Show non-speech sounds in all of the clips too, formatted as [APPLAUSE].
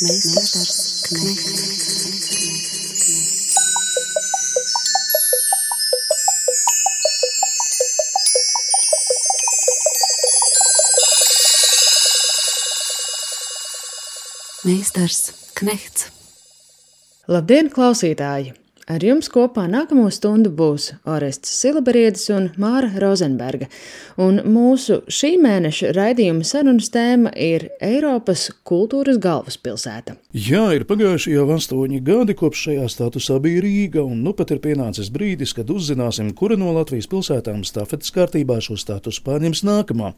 Meistars Knechts. Meistars Knechts. Labdien, klausītāji! Ar jums kopā nākamo stundu būs Orests Silabriedis un Māra Rozenberga, un mūsu šī mēneša raidījuma sarunas tēma ir Eiropas kultūras galvaspilsēta. Jā, ir pagājuši jau astoņi gadi, kopš šajā statusā bija Rīga, un nu pat ir pienācis brīdis, kad uzzināsim, kura no Latvijas pilsētām stafetes kārtībā šo statusu pārņems nākamā,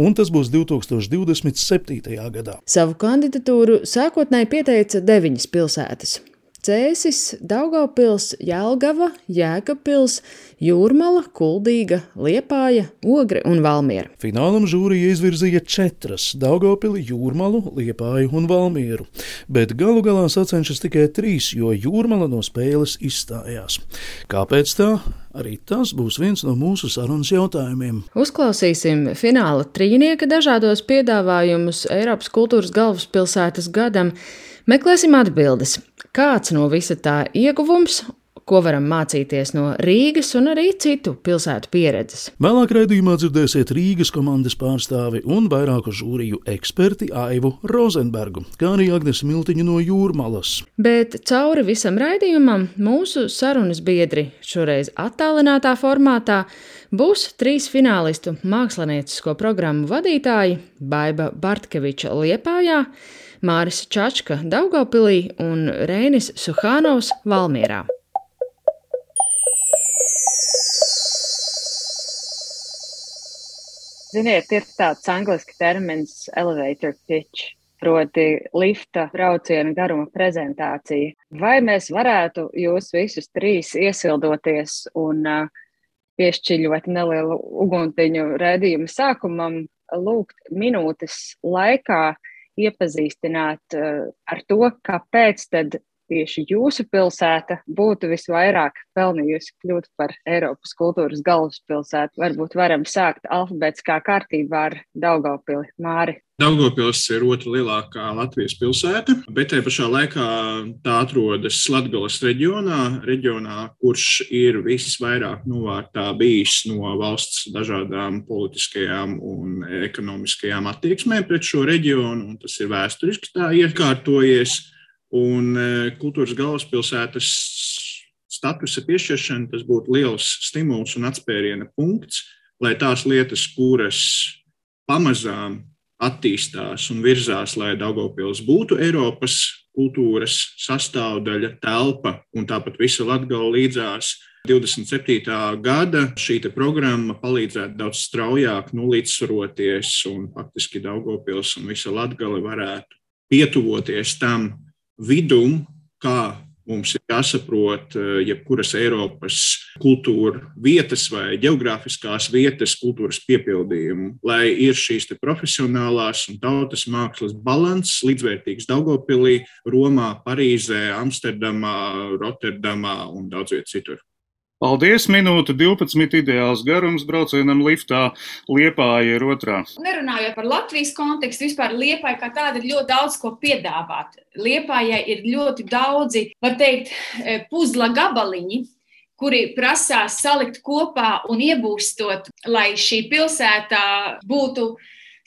un tas būs 2027. gadā. Savu kandidatūru sākotnēji pieteica deviņas pilsētas. Cēsis, Daugavpils, Jelgava, Jēkabpils, Jūrmala, Kuldīga, Liepāja, Ogre un Valmiera. Finālam žūrija izvirzīja četras - Daugavpili, Jūrmalu, Liepāju un Valmieru, bet galu galā sacenšas tikai trīs, jo Jūrmala no spēles izstājās. Kāpēc tā? Arī tas būs viens no mūsu sarunas jautājumiem. Uzklausīsim fināla trīnieka dažādos piedāvājumus Eiropas kultūras galvaspilsētas gadam. Meklēsim atbildes, kāds no visa tā ieguvums ko varam mācīties no Rīgas un arī citu pilsētu pieredzes. Vēlāk raidījumā dzirdēsiet Rīgas komandas pārstāvi un vairāku žūriju eksperti Aivu Rozenbergu, kā arī Agnes Miltiņu no Jūrmalas. Bet cauri visam raidījumam mūsu sarunas biedri šoreiz attālinātā formātā būs trīs finālistu māksliniecisko programmu vadītāji Baiba Bartkeviča Liepājā. Māris Čačka Daugopilī un Reinis Suhānovs Valmierā. Ziniet, ir tāds angļuiski termins elevator pitch, proti lifta brauciena garuma prezentācija. Vai mēs varētu jūs visus trīs iesildoties un uh, piešķiļot nelielu uguntiņu redzējumu sākumam, lūgt minūtes laikā iepazīstināt ar to, kāpēc tad tieši jūsu pilsēta būtu visvairāk pelnījusi kļūt par Eiropas kultūras galvaspilsētu. Varbūt varam sākt alfabētiskā kārtībā ar Daugavpili Māri. Daugopils ir otra lielākā Latvijas pilsēta, bet tajā pašā laikā tā atrodas Latvijas reģionā, reģionā, kurš ir visvairāk novārtā bijis no valsts dažādām politiskajām un ekonomiskajām attieksmēm pret šo reģionu. Tas ir vēsturiski tā iekārtojies. Un e, kultūras galvaspilsētas statusa piešķiršana tas būtu liels stimuls un atspēriena punkts, lai tās lietas, kuras pamazām attīstās un virzās, lai Daugopils būtu Eiropas kultūras sastāvdaļa, telpa un tāpat visa Latgala līdzās. 27. gada šī programma palīdzētu daudz straujāk nu, līdzsvaroties, un faktiski Daugopils un visa Latgala varētu pietuvoties tam vidum, kā Mums ir jāsaprot, eh, jebkuras Eiropas kultūra vietas vai geogrāfiskās vietas kultūras piepildījumu, lai ir šīs profesionālās un tautas mākslas balans līdzvērtīgs Daugopilī, Romā, Parīzē, Amsterdamā, Rotterdamā un daudz viet citur. Paldies, minūte 12 ideāls garums braucienam liftā, Liepāja ir otrā. Nerunājot par Latvijas kontekstu, vispār Liepāja kā tāda ir ļoti daudz ko piedāvāt. Liepājai ir ļoti daudzi, var teikt, e, puzla gabaliņi, kuri prasās salikt kopā un iebūstot, lai šī pilsēta būtu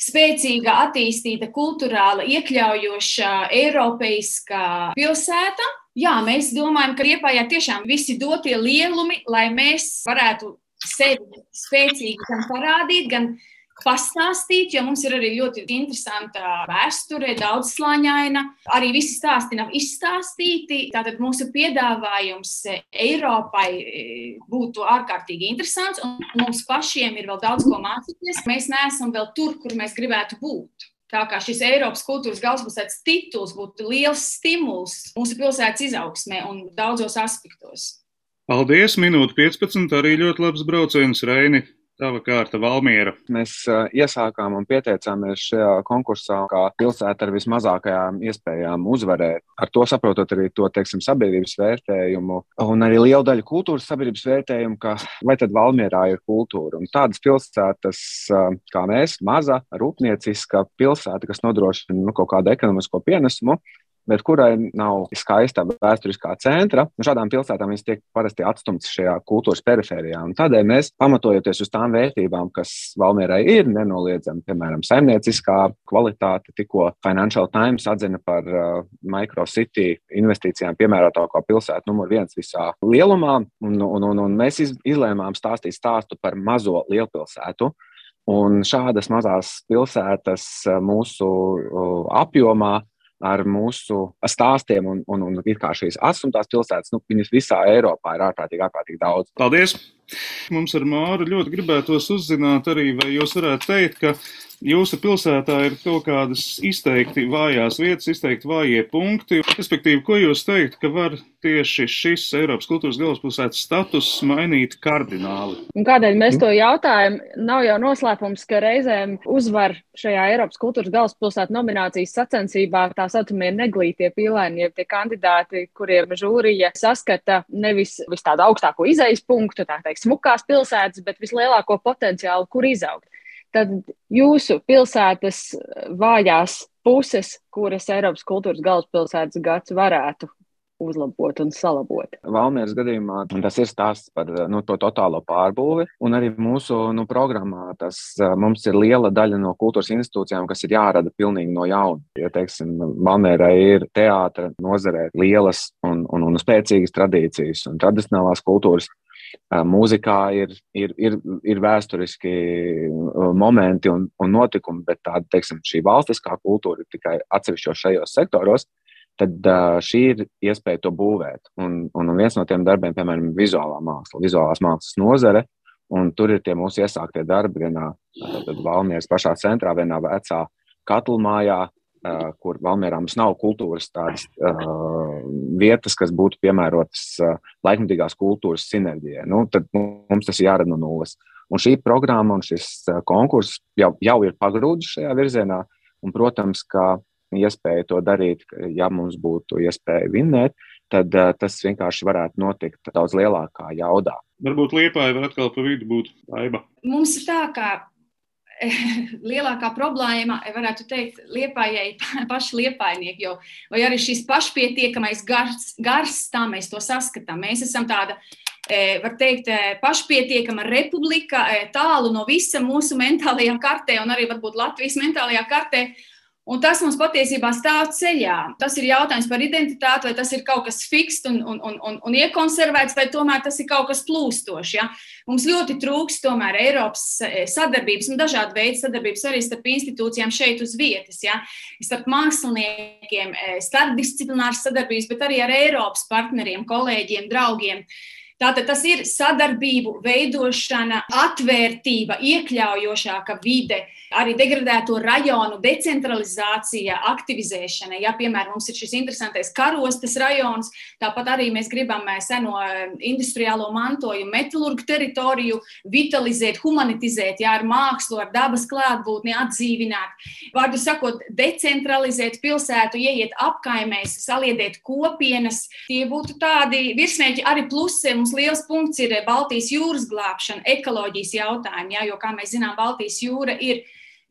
spēcīga, attīstīta, kultūrāla, iekļaujoša, eiropeiska pilsēta jā, mēs domājam, ka Liepājā tiešām visi dotie lielumi, lai mēs varētu sevi spēcīgi gan parādīt, gan pastāstīt, jo mums ir arī ļoti interesanta vēsture, daudzslāņaina. Arī visi stāsti nav izstāstīti. Tātad mūsu piedāvājums Eiropai būtu ārkārtīgi interesants, un mums pašiem ir vēl daudz ko mācīties. Mēs neesam vēl tur, kur mēs gribētu būt. Tā kā šis Eiropas kultūras galvaspilsētas tituls būtu liels stimuls mūsu pilsētas izaugsmē un daudzos aspektos. Paldies! Minūte 15. arī ļoti labs brauciens Reini. Tava kārta, Valmiera. Mēs uh, iesākām un pieteicāmies šajā konkursā kā pilsēta ar vismazākajām iespējām uzvarēt. Ar to saprotot arī to, teiksim, sabiedrības vērtējumu un arī lielu daļu kultūras sabiedrības vērtējumu, ka vai tad Valmierā ir kultūra. Un tādas pilsētas uh, kā mēs, maza, rūpnieciska pilsēta, kas nodrošina nu, kaut kādu ekonomisko pienesumu, bet kurai nav skaista vēsturiskā centra. Nu, šādām pilsētām viņas tiek parasti atstumtas šajā kultūras perifērijā. Tādēļ mēs, pamatojoties uz tām vērtībām, kas Valmierai ir nenoliedzami, piemēram, saimnieciskā kvalitāte, tikko Financial Times atzina par uh, microcity investīcijām piemērotāko pilsētu numur viens visā lielumā, un, un, un, un mēs izlēmām stāstīt stāstu par mazo lielpilsētu. Un šādas mazās pilsētas uh, mūsu uh, apjomā ar mūsu stāstiem un, un, un it kā šīs atstumtās pilsētas, nu, viņas visā Eiropā ir ārkārtīgi, ārkārtīgi daudz. Paldies! Mums ar Māru ļoti gribētos uzzināt arī, vai jūs varētu teikt, ka jūsu pilsētā ir kaut kādas izteikti vājās vietas, izteikti vājie punkti. Respektīvi, ko jūs teikt, ka var tieši šis Eiropas kultūras galvaspilsētas status mainīt kardināli? Un kādēļ mēs to jautājam? Nav jau noslēpums, ka reizēm uzvar šajā Eiropas kultūras galvaspilsētas nominācijas sacensībā tā saucamie neglītie pīlēni, jeb tie kandidāti, kuriem žūrija saskata nevis vis tādu augstāko izejas punktu, tā teikt, smukās pilsētas, bet vislielāko potenciālu, kur izaugt. Tad jūsu pilsētas vājās puses, kuras Eiropas kultūras galvaspilsētas gads varētu uzlabot un salabot. Valmieras gadījumā tas ir stāsts par nu, to totālo pārbūvi, un arī mūsu nu, programmā tas mums ir liela daļa no kultūras institūcijām, kas ir jārada pilnīgi no jauna. Ja, teiksim, Valmierai ir teātra nozarē lielas un, un, un spēcīgas tradīcijas un tradicionālās kultūras mūzikā ir, ir, ir, ir vēsturiski momenti un, un notikumi, bet tāda, teiksim, valstiskā kultūra ir tikai atsevišķos šajos sektoros, tad šī ir iespēja to būvēt. Un, un viens no tiem darbiem, piemēram, ir vizuālā māksla, vizuālās mākslas nozare. Tur ir tie mūsu iesāktie darbi vienā Valmieras pašā centrā, vienā vecā katlmājā, Uh, kur Valmjerā mums nav kultūras tādas uh, vietas, kas būtu piemērotas uh, laikmatīgās kultūras sinerģijai. Nu, tad mums tas jārada no nulles. Un šī programma un šis konkurss jau, jau ir pagrūdis šajā virzienā. Un, protams, ka iespēja to darīt, ja mums būtu iespēja vinnēt, tad uh, tas vienkārši varētu notikt daudz lielākā jaudā. Varbūt Liepāja var atkal pa vidu būt taiba. Mums ir tā, ka [LAUGHS] lielākā problēma, varētu teikt, liepājai [LAUGHS] paši liepainieki, jo, vai arī šis pašpietiekamais gars, gars, tā mēs to saskatām. Mēs esam tāda, e, var teikt, e, pašpietiekama republika, tālu no visa mūsu mentālajā kartē un arī varbūt Latvijas mentālajā kartē. Un tas mums patiesībā stāv ceļā. Tas ir jautājums par identitāti, vai tas ir kaut kas fiksts un, un, un, un, iekonservēts, vai tomēr tas ir kaut kas plūstošs. Ja? Mums ļoti trūks tomēr Eiropas eh, sadarbības un dažādu veidu sadarbības arī starp institūcijām šeit uz vietas, ja? starp māksliniekiem, eh, starpdisciplināras sadarbības, bet arī ar Eiropas partneriem, kolēģiem, draugiem. Tātad tas ir sadarbību veidošana, atvērtība, iekļaujošāka vide, arī degradēto rajonu decentralizācija, aktivizēšana. Ja, piemēram, mums ir šis interesantais karostes rajons, tāpat arī mēs gribam eh, seno eh, industriālo mantojumu, metālurgu teritoriju vitalizēt, humanitizēt, ja, ar mākslu, ar dabas klātbūtni atdzīvināt. Vārdu sakot, decentralizēt pilsētu, ieiet apkaimēs, saliedēt kopienas. Tie būtu tādi virsmēķi arī plusiem mums liels punkts ir Baltijas jūras glābšana, ekoloģijas jautājumi, jā, jo, kā mēs zinām, Baltijas jūra ir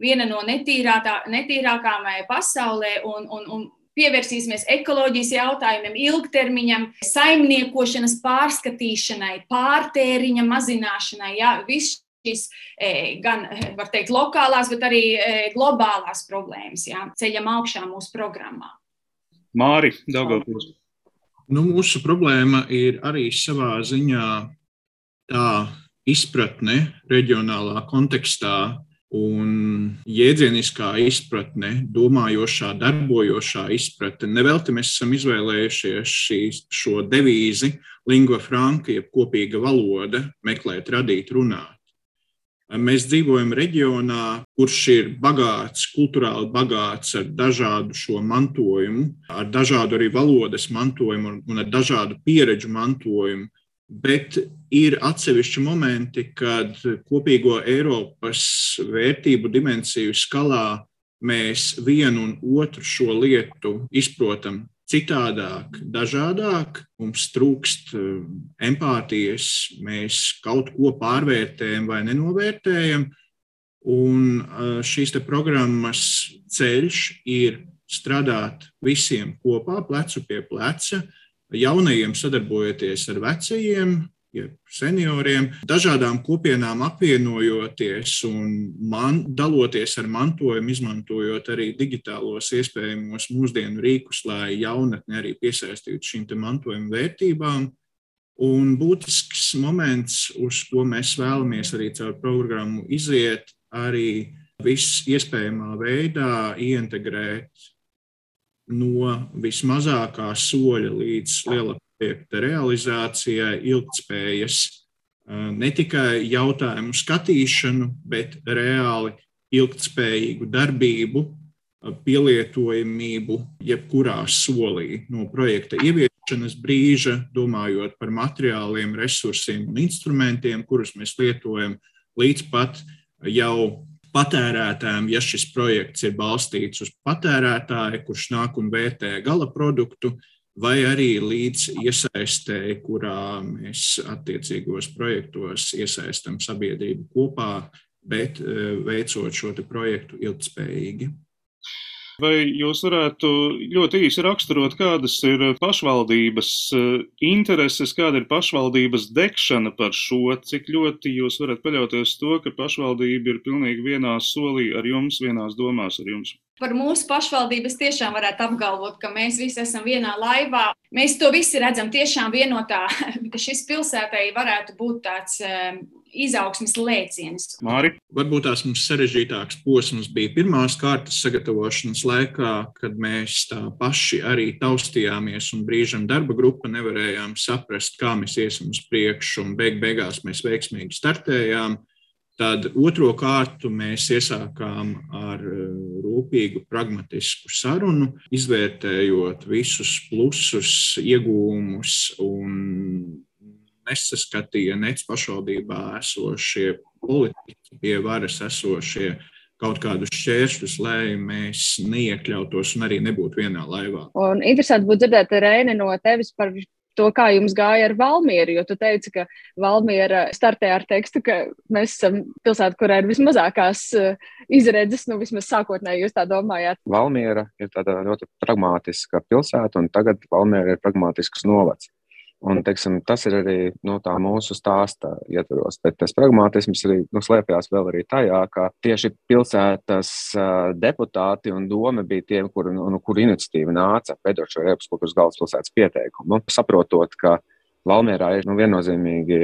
viena no netīrākām eh, pasaulē. Un, un, un Pievērsīsimies ekoloģijas jautājumiem, ilgtermiņam, saimniekošanas pārskatīšanai, pārtēriņa mazināšanai. Jā, viss šīs eh, gan, eh, var teikt, lokālās, bet arī globālās problēmas jā, ceļam augšā mūsu programmā. Māri, Daugavpils. Nu, mūsu problēma ir arī savā ziņā tā izpratne reģionālā kontekstā un jēdzieniskā izpratne, domājošā, darbojošā izpratne. Nevelti mēs esam izvēlējušies šī, šo devīzi lingua franca, jeb kopīga valoda, meklēt, radīt, runāt. Mēs dzīvojam reģionā, kurš ir bagāts, kultūrāli bagāts ar dažādu šo mantojumu, ar dažādu arī valodas mantojumu un, ar dažādu pieredžu mantojumu. Bet ir atsevišķi momenti, kad kopīgo Eiropas vērtību dimensiju skalā mēs vienu un otru šo lietu izprotam citādāk, dažādāk. Mums trūkst eh, empātijas, mēs kaut ko pārvērtējam vai nenovērtējam. Un eh, šīs programmas ceļš ir strādāt visiem kopā, plecu pie pleca, jaunajiem sadarbojoties ar vecajiem, senioriem, dažādām kopienām apvienojoties un man, daloties ar mantojumu, izmantojot arī digitālos iespējamos mūsdienu rīkus, lai jaunatni arī piesaistītu šīm mantojuma vērtībām. Un būtisks moments, uz ko mēs vēlamies arī caur programmu iziet, arī viss iespējamā veidā ieintegrēt no vismazākā soļa līdz liela projekta realizācijai, ilgspējas, ne tikai jautājumu skatīšanu, bet reāli ilgspējīgu darbību, pielietojamību jebkurā solī. No projekta ieviešanas brīža, domājot par materiāliem, resursiem un instrumentiem, kurus mēs lietojam, līdz pat jau patērētājiem, ja šis projekts ir balstīts uz patērētāju, kurš nāk un vērtē gala produktu, vai arī līdz iesaistēji, kurā mēs attiecīgos projektos iesaistam sabiedrību kopā, bet eh, veicot šo projektu ilgspējīgi. Vai jūs varētu ļoti īsi raksturot, kādas ir pašvaldības eh, intereses, kāda ir pašvaldības degšana par šo, cik ļoti jūs varat paļauties to, ka pašvaldība ir pilnīgi vienā solī ar jums, vienās domās ar jums? Par mūsu pašvaldības tiešām varētu apgalvot, ka mēs visi esam vienā laivā. Mēs to visi redzam tiešām vienotā, [LAUGHS] ka šis pilsētai varētu būt tāds eh, izaugsmes lēciens. Māri? Varbūt tās mums sarežģītāks posms bija pirmās kārtas sagatavošanas laikā, kad mēs tā paši arī taustījāmies un brīžam darba grupa nevarējām saprast, kā mēs iesim uz priekšu, un beig beigās mēs veiksmīgi startējām. Tad otro kārtu mēs iesākām ar eh, rūpīgu, pragmatisku sarunu, izvērtējot visus plusus, iegūmus un nesaskatīja nec pašvaldībā esošie politiķi, pie varas esošie kaut kādus šķēršļus, lai mēs neiekļautos un arī nebūtu vienā laivā. Un interesanti būtu dzirdēt, Reini, no tevis par to, kā jums gāja ar Valmieru, jo tu teici, ka Valmiera startē ar tekstu, ka mēs esam pilsēta, kurā ir vismazākās eh, izredzes, nu vismaz sākotnēji jūs tā domājāt. Valmiera ir tāda ļoti pragmātiska pilsēta, un tagad Valmiera ir pragmātisks novads. Un, teiksim, tas ir arī nu, mūsu stāsta ietvaros. Bet tas pragmatisms arī nu, slēpjas vēl arī tajā, ka tieši pilsētas uh, deputāti un doma bija tie, kur, nu, nu, kur iniciatīva nāca veidot šo Eiropas kultūras galvaspilsētas pieteikumu. Saprotot, ka Valmierā ir nu, viennozīmīgi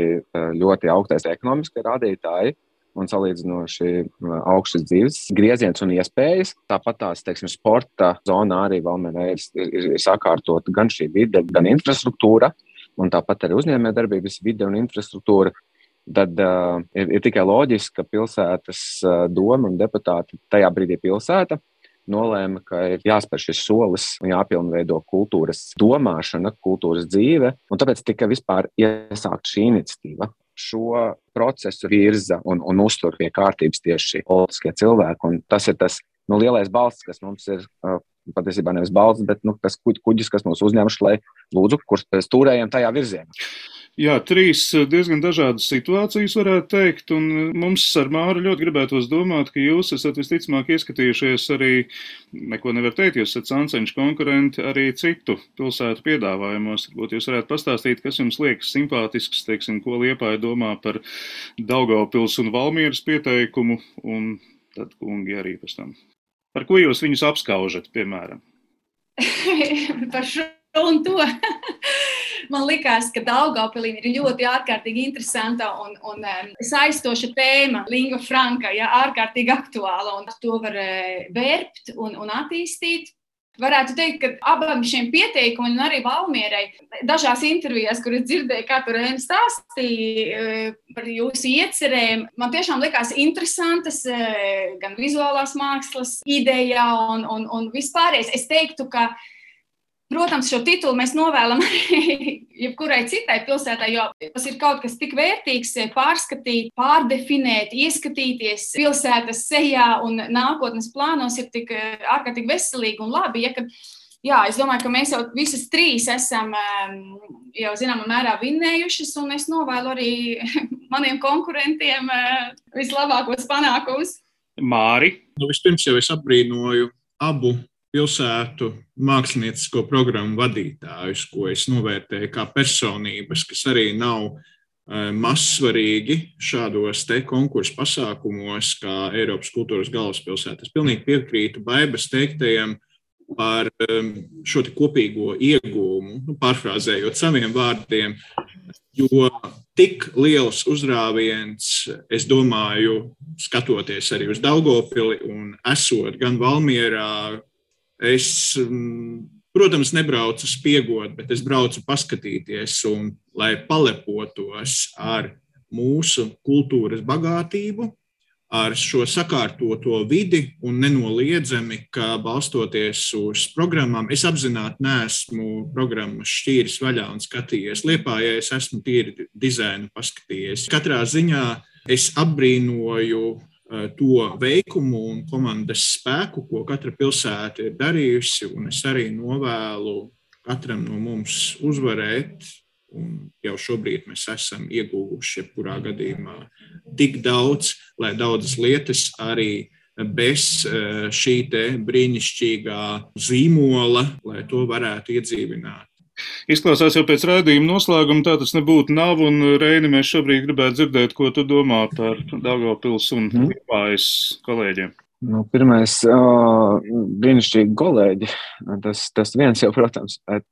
ļoti augstais ekonomiskie rādītāji, un salīdzinoši augstas dzīves grieziens un iespējas. Tāpat tās, teiksim, sporta zonā arī Valmērē ir, ir, ir sakārtot gan šī vide, gan infrastruktūra un tāpat arī uzņēmējdarbības vide un infrastruktūra, tad uh, ir, ir tikai loģiski, ka pilsētas uh, doma un deputāti tajā brīdī pilsēta nolēma, ka ir jāspēr šis solis un jāpilnveido kultūras domāšana, kultūras dzīve, tāpēc tika vispār iesākt šī iniciatīva. Šo procesu virza un, un uztur pie kārtības tieši politiskie cilvēki, tas ir tas nu, lielais balsts, kas mums ir uh, patiesībā nevis balsts, bet nu, tas kuģis, kas mūs uzņemš, lai lūdzu, kurš stūrējam tajā virzienā. Jā, trīs diezgan dažādas situācijas, varētu teikt, un mums ar Māru ļoti gribētos domāt, ka jūs esat visticamāk ieskatījušies arī, neko nevar teikt, jūs esat sancenšu konkurenti arī citu pilsētu piedāvājumos. Varbūt jūs varētu pastāstīt, kas jums liekas simpātisks, teiksim, ko Liepāja domā par Daugavpils un Valmieras pieteikumu, un tad kungi arī pēc tam. Par ko jūs viņus apskaužat, piemēram? [LAUGHS] Par šo un to. [LAUGHS] Man liekas, ka Daugopilī ir ļoti ārkārtīgi interesanta un, un um, saistoša tēma, lingua franca, ja ārkārtīgi aktuāla, un to var uh, vērpt un, un attīstīt. Varētu teikt, ka abiem šiem pieteikumiem, arī Valmierai, dažās intervijās, kuras dzirdēju, kā tur Rēna stāstīja eh, par jūsu iecerēm, man tiešām likās interesantas eh, gan vizuālās mākslas ideja un, un, un vispārējais. Es teiktu, ka Protams, šo titulu mēs novēlam [LAUGHS] arī jebkurai citai pilsētai, jo tas ir kaut kas tik vērtīgs, eh, pārskatīt, pārdefinēt, ieskatīties pilsētas sejā un nākotnes plānos ir tik eh, ārkārtīgi veselīgi un labi. Ja, kad, jā, es domāju, ka mēs jau visas trīs esam ehm, jau zināmā mērā vinnējušas, un es novēlu arī [LAUGHS] maniem konkurentiem eh, vislabākos panākumus. Māri. Nu, vispirms jau es apbrīnoju abu pilsētu māksliniecisko programmu vadītājus, ko es novērtēju kā personības, kas arī nav eh, mazsvarīgi šādos te konkursu pasākumos, kā Eiropas kultūras galvaspilsēta. Es pilnīgi piekrītu Baibas teiktajam par ehm, šo kopīgo iegūmu, nu, pārfrāzējot saviem vārdiem, jo tik liels uzrāviens, es domāju, skatoties arī uz Daugopili un esot gan Valmierā, Es, mm, protams, nebraucu spiegot, bet es braucu paskatīties un lai palepotos ar mūsu kultūras bagātību, ar šo sakārtoto vidi un nenoliedzami, ka balstoties uz programmām, es apzināti neesmu programmas šķīris vaļā un skatījies liepā, ja es esmu tīri dizainu paskatījies. Katrā ziņā es apbrīnoju to veikumu un komandas spēku, ko katra pilsēta ir darījusi. Es arī novēlu katram no mums uzvarēt. Un jau šobrīd mēs esam ieguvuši, jebkurā gadījumā, tik daudz, lai daudzas lietas arī bez eh, šī brīnišķīgā zīmola, lai to varētu iedzīvināt. Izklausās jau pēc rādījuma noslēguma, tā tas nebūtu nav, un Reini mēs šobrīd gribētu dzirdēt, ko tu domā par Daugavpils un mm. Liepājas kolēģiem. Nu, pirmais, uh, brīnišķīgi kolēģi. Tas, tas viens jau, protams, bet,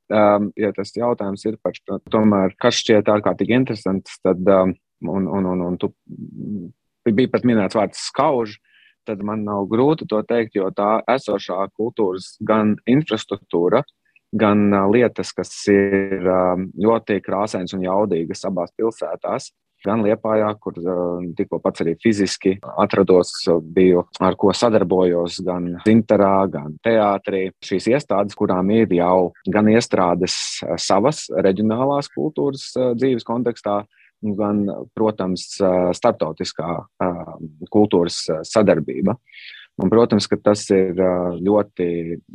ja tas jautājums ir par to, tomēr, kas šķiet ārkārtīgi interesants, tad, un, un, un, un tu bija pat minēts vārds skauž, tad man nav grūti to teikt, jo tā esošā kultūras gan infrastruktūra, gan lietas, kas ir ļoti krāsainas un jaudīgas abās pilsētās. Gan Liepājā, kur tikko pats arī fiziski atrados, biju ar ko sadarbojos, gan Zintarā, gan teātrī. Šīs iestādes, kurām ir jau gan iestrādes savas reģionālās kultūras dzīves kontekstā, gan, protams, starptautiskā kultūras sadarbība. Un, protams, ka tas ir ļoti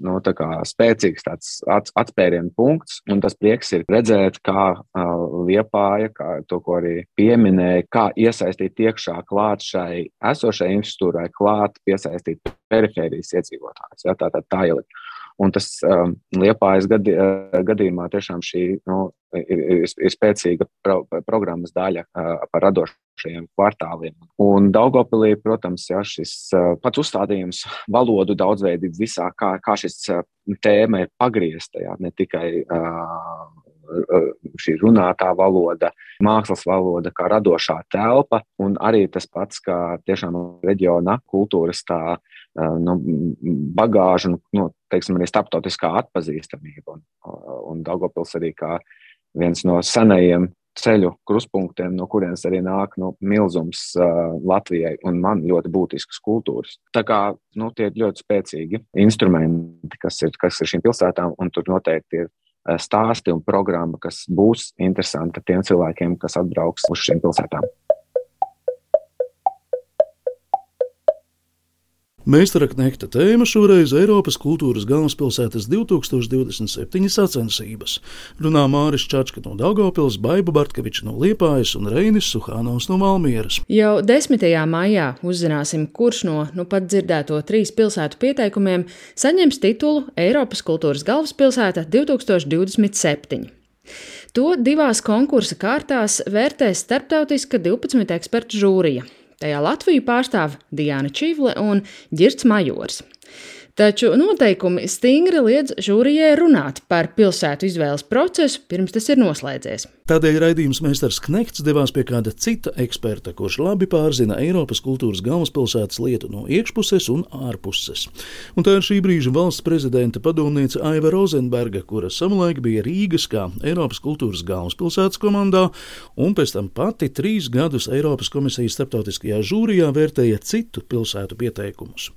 nu, spēcīgs atspērienu punkts, un tas prieks ir redzēt, kā liepāja, kā to, ko arī pieminēja, kā iesaistīt iekšā klāt šai esošai infrastruktūrai, klāt piesaistīt perifērijas iedzīvotājus. Ja, tā tad tā ielikt. Un tas um, liepājas gadi, uh, gadījumā tiešām šī nu, ir, ir, ir spēcīga pro, programmas daļa uh, par radošajiem kvartāliem. Un Daugopilī, protams, ja, šis uh, pats uzstādījums valodu daudzveidību visā, kā, kā šis uh, tēma ir pagriezta, ja, ne tikai uh, šī runātā valoda, mākslas valoda, kā radošā telpa, un arī tas pats, kā tiešām reģiona kultūras tā nu, bagāža, nu, nu, teiksim, arī starptautiskā atpazīstamība. Un, un Daugopils arī kā viens no senajiem ceļu krustpunktiem, no kurienes arī nāk nu, milzums uh, Latvijai un man ļoti būtiskas kultūras. Tā kā nu, tie ir ļoti spēcīgi instrumenti, kas ir, kas ir šīm pilsētām, un tur noteikti ir stāsti un programma, kas būs interesanta tiem cilvēkiem, kas atbrauks uz šīm pilsētām. Meistara Knekta tēma šoreiz Eiropas kultūras galvaspilsētas 2027 sacensības. Runā Māris Čačka no Daugavpils, Baiba Bartkeviča no Liepājas un Reinis Suhānovs no Valmieras. Jau 10. maijā uzzināsim, kurš no nu pat dzirdēto trīs pilsētu pieteikumiem saņems titulu Eiropas kultūras galvaspilsēta 2027. To divās konkursa kārtās vērtēs starptautiska 12 ekspertu žūrija. Tajā Latviju pārstāv Diana Čivle un Girts Majors. Taču noteikumi stingri liedz žūrijai runāt par pilsētu izvēles procesu, pirms tas ir noslēdzies. Tādēļ raidījums meistars Knekts devās pie kāda cita eksperta, kurš labi pārzina Eiropas kultūras galvaspilsētas lietu no iekšpuses un ārpuses. Un tā ir šī brīža valsts prezidenta padomniece Aiva Rozenberga, kura savulaik bija Rīgas kā Eiropas kultūras galvaspilsētas komandā, un pēc tam pati trīs gadus Eiropas komisijas starptautiskajā žūrijā vērtēja citu pilsētu pieteikumus.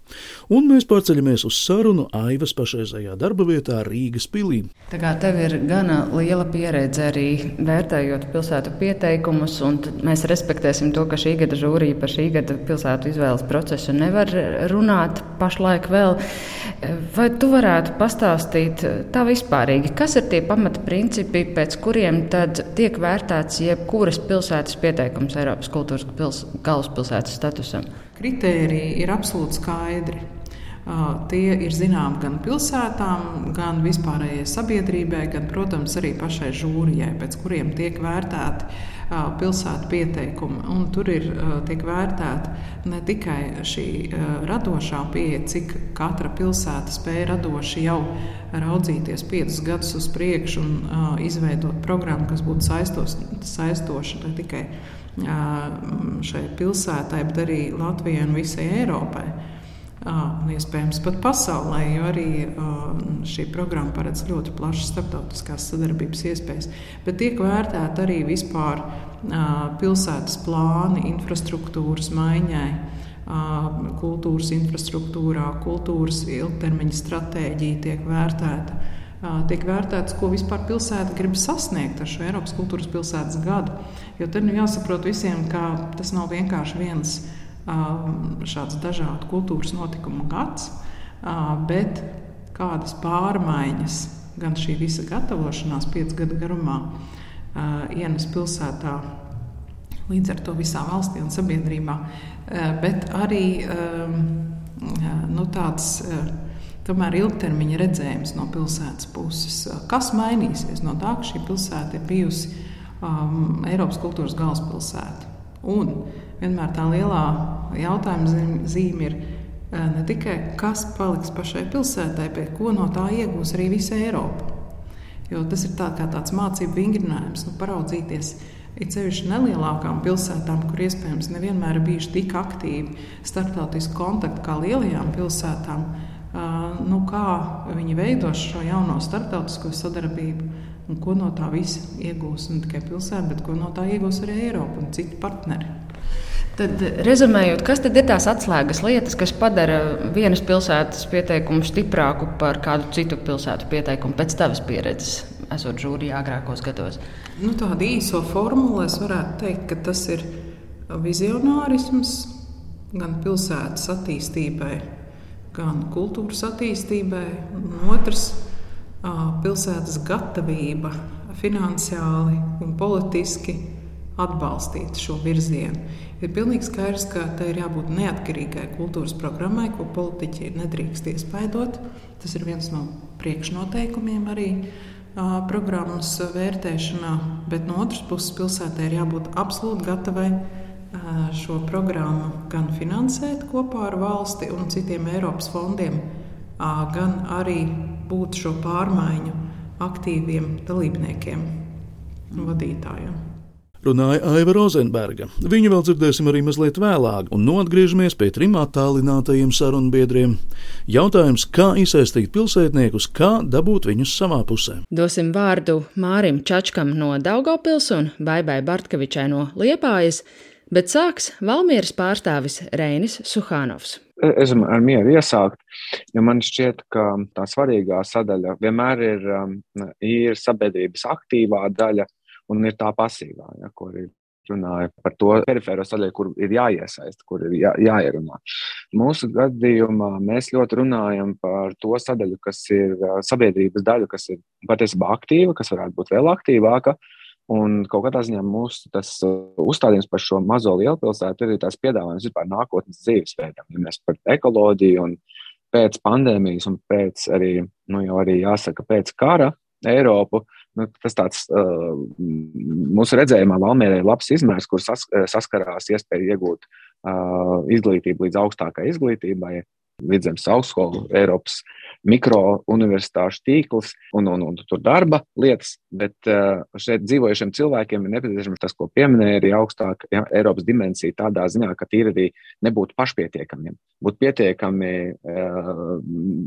Un mēs pārceļamies uz sarunu Aivas pašreizējā darba vietā Rīgas pilī. Tā kā tev ir gana liela pieredze arī vērtējot pilsētu pieteikumus, un mēs respektēsim to, ka šī gada žūrija par šī gada pilsētu izvēles procesu nevar runāt pašlaik vēl. Vai tu varētu pastāstīt tā vispārīgi, kas ir tie pamata principi, pēc kuriem tad tiek vērtēts jebkuras pilsētas pieteikums Eiropas kultūras galvaspilsētas statusam? Kritēriji ir absolūti skaidri. Tie ir zināmi gan pilsētām, gan vispārējai sabiedrībai, gan, protams, arī pašai žūrijai, pēc kuriem tiek vērtēti pilsētu pieteikumi. Un tur ir tiek vērtēta ne tikai šī radošā pieeja, cik katra pilsēta spēja radoši jau raudzīties piecus gadus uz priekšu un izveidot programmu, kas būtu saistos, saistoša ne tikai šai pilsētai, bet arī Latvijai un visai Eiropai un iespējams pat pasaulē, jo arī šī programma paredz ļoti plašas starptautiskās sadarbības iespējas. Bet tiek vērtēta arī vispār pilsētas plāni, infrastruktūras maiņai. Kultūras infrastruktūrā, kultūras ilgtermiņa stratēģija tiek vērtēta. Tiek vērtēts, ko vispār pilsēta grib sasniegt ar šo Eiropas kultūras pilsētas gadu. Jo tad nu jāsaprot visiem, ka tas nav vienkārši viens šāds dažādu kultūras notikumu gads, bet kādas pārmaiņas gan šī visa gatavošanās piecu gadu garumā ienes pilsētā, līdz ar to visā valstī un sabiedrībā, bet arī nu, tāds tomēr ilgtermiņa redzējums no pilsētas puses. Kas mainīsies no tā, ka šī pilsēta ir bijusi um, Eiropas kultūras galvaspilsēta? Un vienmēr tā lielā jautājuma zīme ir eh, ne tikai kas paliks pašai pilsētai, bet ko no tā iegūs arī visa Eiropa. Jo tas ir tā, tāds mācību vingrinājums, nu, paraudzīties. Ir sevišķi nelielākām pilsētām, kur iespējams nevienmēr ir bijuši tik aktīvi starptautiski kontakti kā lielajām pilsētām. Uh, nu, kā viņi veidos šo jauno starptautisko sadarbību un ko no tā visa iegūs ne tikai pilsēta, bet ko no tā iegūs arī Eiropa un citi partneri. Tad, rezumējot, kas tad ir tās atslēgas lietas, kas padara vienas pilsētas pieteikumu stiprāku par kādu citu pilsētu pieteikumu pēc tavas pieredzes, esot žūrijā agrākos gados? Nu, tādu īso formulu es varētu teikt, ka tas ir vizionārisms gan pilsētas attīstībai, gan kultūras attīstībai, un otrs - pilsētas gatavība finansiāli un politiski atbalstīt šo virzienu. Ir pilnīgi skaidrs, ka tai ir jābūt neatkarīgai kultūras programmai, ko politiķi nedrīkst iespaidot. Tas ir viens no priekšnoteikumiem arī uh, programmas vērtēšanā, bet no otras puses pilsētai ir jābūt absolūti gatavai uh, šo programmu gan finansēt kopā ar valsti un citiem Eiropas fondiem, uh, gan arī būt šo pārmaiņu aktīviem dalībniekiem un vadītājiem runāja Aiva Rozenberga. Viņu vēl dzirdēsim arī mazliet vēlāk, un nu atgriežamies pie trim attālinātajiem sarunbiedriem. Jautājums, kā iesaistīt pilsētniekus, kā dabūt viņus savā pusē. Dosim vārdu Mārim Čačkam no Daugopils un Baibai Bartkevičai no Liepājas, bet sāks Valmieras pārstāvis Reinis Suhānovs. Es ar mieru iesākt, jo man šķiet, ka tā svarīgā sadaļa vienmēr ir, um, ir sabiedrības aktīvā daļa, un ir tā pasīvā, ja, kur ir runāja par to perifēro sadaļu, kur ir jāiesaist, kur ir jā, jāierunā. Mūsu gadījumā mēs ļoti runājam par to sadaļu, kas ir sabiedrības daļa, kas ir patiesībā aktīva, kas varētu būt vēl aktīvāka. Un kaut kādā ziņā mūsu uzstādījums par šo mazo lielpilsētu ir tas piedāvājums vispār nākotnes dzīvesveidam. Ja mēs par ekoloģiju un pēc pandēmijas un pēc arī, nu jau arī jāsaka, pēc kara Eiropu, nu, tas tāds uh, mūsu redzējumā Valmērē ir labs izmērs, kur sas, saskarās iespēja iegūt uh, izglītību līdz augstākai izglītībai, vidzemes augstskolu, Eiropas mikrouniversitāšu tīkls un, un, un tur darba lietas. Bet šeit dzīvojušiem cilvēkiem ir nepieciešams tas, ko pieminēja arī augstāk ja, Eiropas dimensija, tādā ziņā, ka tīri arī nebūtu pašpietiekamiem, būt pietiekami uh,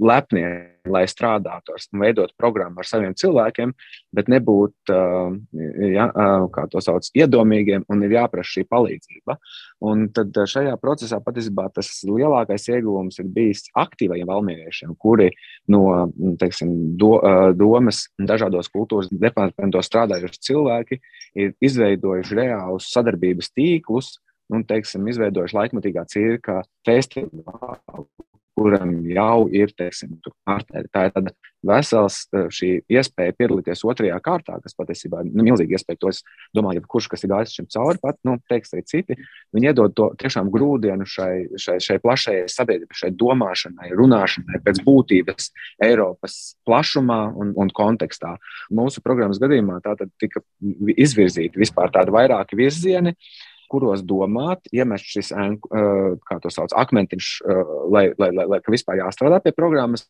lepni, lai strādātu un veidot programmu ar saviem cilvēkiem, bet nebūt ja, kā to sauc, iedomīgiem un ir jāprasa šī palīdzība. Un tad šajā procesā patiesībā tas lielākais ieguvums ir bijis aktīvajiem valmieriešiem, kuri no teiksim, do, domas dažādos kultūras departamentos strādājuši cilvēki ir izveidojuši reālus sadarbības tīklus un, teiksim, izveidojuši laikmatīgā cirka festivālu, kuram jau ir teiksim, partneri. Tā ir tāda vesels šī iespēja piedalīties otrajā kārtā, kas patiesībā ir nu, milzīga iespēja. To es domāju, ka kurš, kas ir gājis šim cauri, pat nu, teiks arī citi, viņi iedod to tiešām grūdienu šai, šai, šai plašajai sabiedrībai, šai domāšanai, runāšanai pēc būtības Eiropas plašumā un, un kontekstā. Mūsu programmas gadījumā tā tika izvirzīta vispār tāda vairāki virzieni. Uh, kuros domāt, iemest šis, kā to sauc, akmentiņš, lai, lai, lai, lai vispār jāstrādā pie programmas.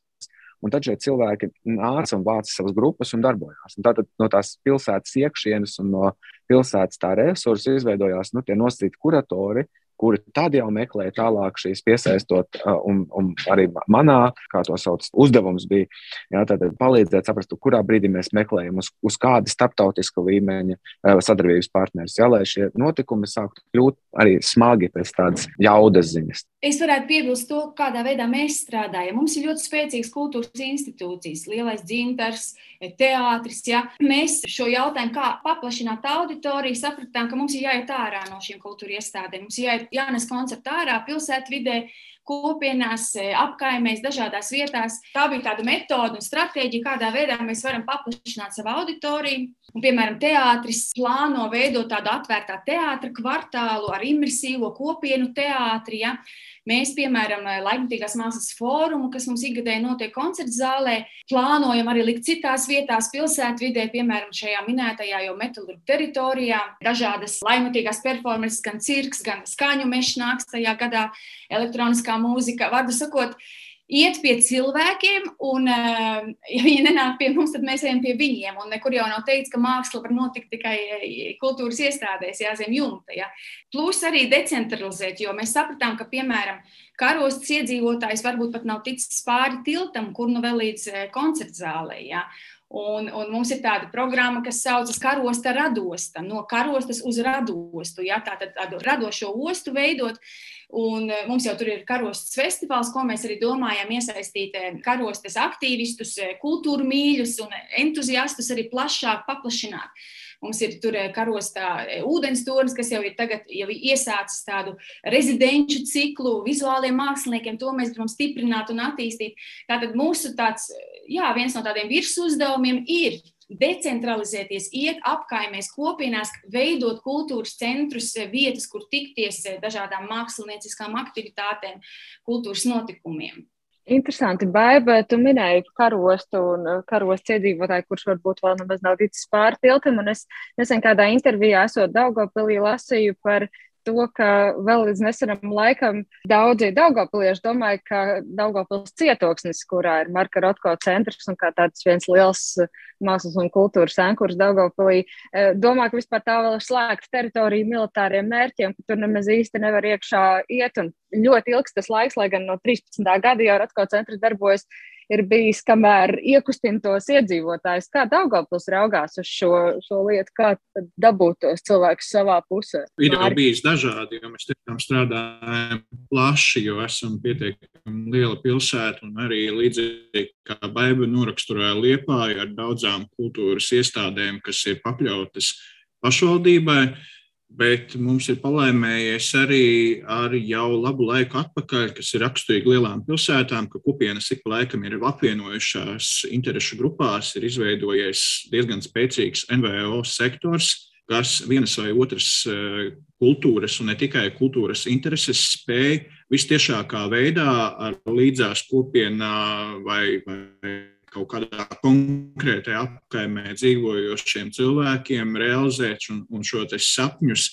Un tad šie cilvēki nāca un vāca savas grupas un darbojās. Un tātad no tās pilsētas iekšienes un no pilsētas tā resursa izveidojās nu, tie nosacīti kuratori, kuri tad jau meklē tālāk šīs piesaistot, un, un arī manā, kā to sauc, uzdevums bija jā, palīdzēt saprast, kurā brīdī mēs meklējam, uz, uz kāda starptautiska līmeņa sadarbības partneris, jā, lai šie notikumi sāktu kļūt arī smagi pēc tādas jaudas ziņas. Es varētu piebilst to, kādā veidā mēs strādājam. Mums ir ļoti spēcīgas kultūras institūcijas, lielais dzintars, teātris. Ja? Mēs šo jautājumu, kā paplašināt auditoriju, sapratām, ka mums ir jāiet ārā no šīm kultūra iestādēm. Mums jāiet jānes koncertu ārā, pilsētvidē, kopienās, e, apkaimēs, dažādās vietās. Tā bija tāda metode un stratēģija, kādā veidā mēs varam paplašināt savu auditoriju. Un, piemēram, teātris plāno veidot tādu atvērtā teātra kvartālu ar imersīvo kopienu teātri. Ja? Mēs, piemēram, Laikmatīgās mākslas fórumu, kas mums ikgadēji notiek koncertu zālē, plānojam arī likt citās vietās, pilsētvidē, piemēram, šajā minētajā jau metālurgu teritorijā. Dažādas laikmatīgās performances, gan cirks, gan skaņu mežs nāks tajā gadā, elektroniskā mūzika. Vārdu sakot, iet pie cilvēkiem, un, eh, [LAUGHS] ja viņi nenāk pie mums, tad mēs ejam pie viņiem. Un nekur jau nav teikts, ka māksla var notikt tikai eh, kultūras iestādēs, jā, zem jumta. Ja. Plus arī decentralizēt, jo mēs sapratām, ka, piemēram, karostas iedzīvotājs varbūt pat nav ticis pāri tiltam, kur nu vēl līdz eh, koncertzālē. Ja. Un, un mums ir tāda programma, kas saucas Karosta radosta, no karostas uz radostu. Ja, tātad tādu radošo ostu veidot. Un e, mums jau tur ir karostas festivāls, ko mēs arī domājam iesaistīt e, karostas aktīvistus, e, kultūru mīļus un entuziastus arī plašāk paplašināt. Mums ir tur karostā ūdens tornis, kas jau ir tagad jau iesācis tādu rezidenču ciklu vizuāliem māksliniekiem. To mēs gribam stiprināt un attīstīt. Tātad mūsu tāds, jā, viens no tādiem virsuzdevumiem ir decentralizēties, iet apkaimēs, kopienās, veidot kultūras centrus, eh, vietas, kur tikties eh, dažādām mākslinieckām aktivitātēm, kultūras notikumiem. Interesanti, Baiba, tu minēji karostu un eh, karostu iedzīvotāju, kurš varbūt vēl nemaz nav ticis pāri tiltam, es nesen kādā intervijā esot Daugavpilī lasīju par to, ka vēl līdz nesenam laikam daudzi Daugavpilieši domāja, ka Daugavpils cietoksnis, kurā ir Marka Rotko centrs un kā tāds viens liels mākslas un kultūras ankurs Daugavpilī, eh, domā, ka vispār tā vēl ir slēgta teritorija militāriem mērķiem, ka tur nemaz īsti nevar iekšā iet. Un ļoti ilgs tas laiks, lai gan no 13. gada jau Rotko centrs darbojas ir bijis, kamēr iekustina tos iedzīvotājus. Kā Daugavpils raugās uz šo, šo lietu, kā dabūt tos cilvēkus savā pusē? Ir jau bijis dažādi, jo mēs tiešām strādājam plaši, jo esam pietiekami liela pilsēta un arī līdzīgi kā Baiba noraksturēja Liepāju ar daudzām kultūras iestādēm, kas ir pakļautas pašvaldībai bet mums ir palaimējies arī ar jau labu laiku atpakaļ, kas ir raksturīgi lielām pilsētām, ka kopienas ik pa laikam ir apvienojušās interešu grupās, ir izveidojies diezgan spēcīgs NVO sektors, kas vienas vai otras eh, kultūras, un ne tikai kultūras intereses, spēj vistiešākā veidā ar līdzās kopienā vai, vai kaut kādā konkrētajā apkaimē dzīvojošiem cilvēkiem realizēt un, un šo sapņus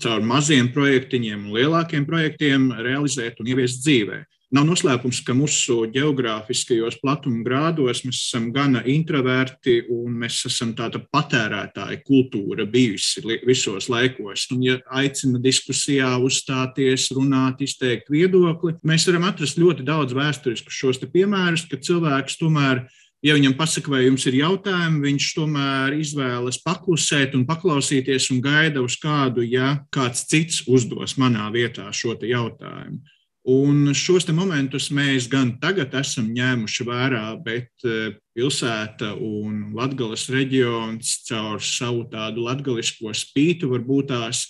caur maziem projektiņiem un lielākiem projektiem realizēt un ieviest dzīvē. Nav noslēpums, ka mūsu geogrāfiskajos platuma grādos mēs esam gana introverti un mēs esam tāda patērētāja kultūra bijusi visos laikos. Un, ja aicina diskusijā uzstāties, runāt, izteikt viedokli, mēs varam atrast ļoti daudz vēsturisku šos piemērus, ka cilvēks tomēr Ja viņam pasaka, vai jums ir jautājumi, viņš tomēr izvēlas paklusēt un paklausīties un gaida uz kādu, ja kāds cits uzdos manā vietā šo jautājumu. Un šos momentus mēs gan tagad esam ņēmuši vērā, bet eh, pilsēta un Latvijas reģions caur savu tādu latviešu spītu varbūt tās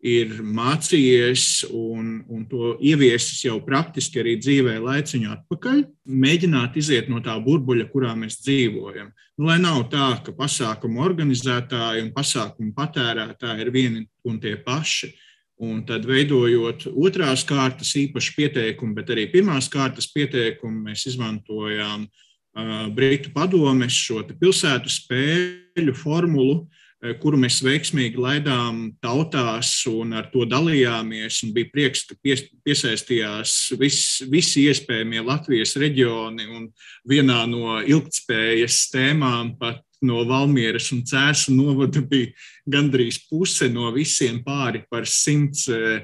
ir mācījies un, un to ieviesis jau praktiski arī dzīvē laiciņu atpakaļ, mēģināt iziet no tā burbuļa, kurā mēs dzīvojam. Nu, lai nav tā, ka pasākumu organizētāji un pasākumu patērētāji ir vieni un tie paši. Un tad, veidojot otrās kārtas īpašu pieteikumu, bet arī pirmās kārtas pieteikumu, mēs izmantojām uh, Britu padomes šo pilsētu spēļu formulu, uh, kuru mēs veiksmīgi laidām tautās un ar to dalījāmies. Bija prieks, ka pies, piesaistījās vis, visi iespējamie Latvijas reģioni un vienā no ilgtspējas tēmām pat no Valmieras un Cēsu novada bija gandrīz puse no visiem pāri par simts eh,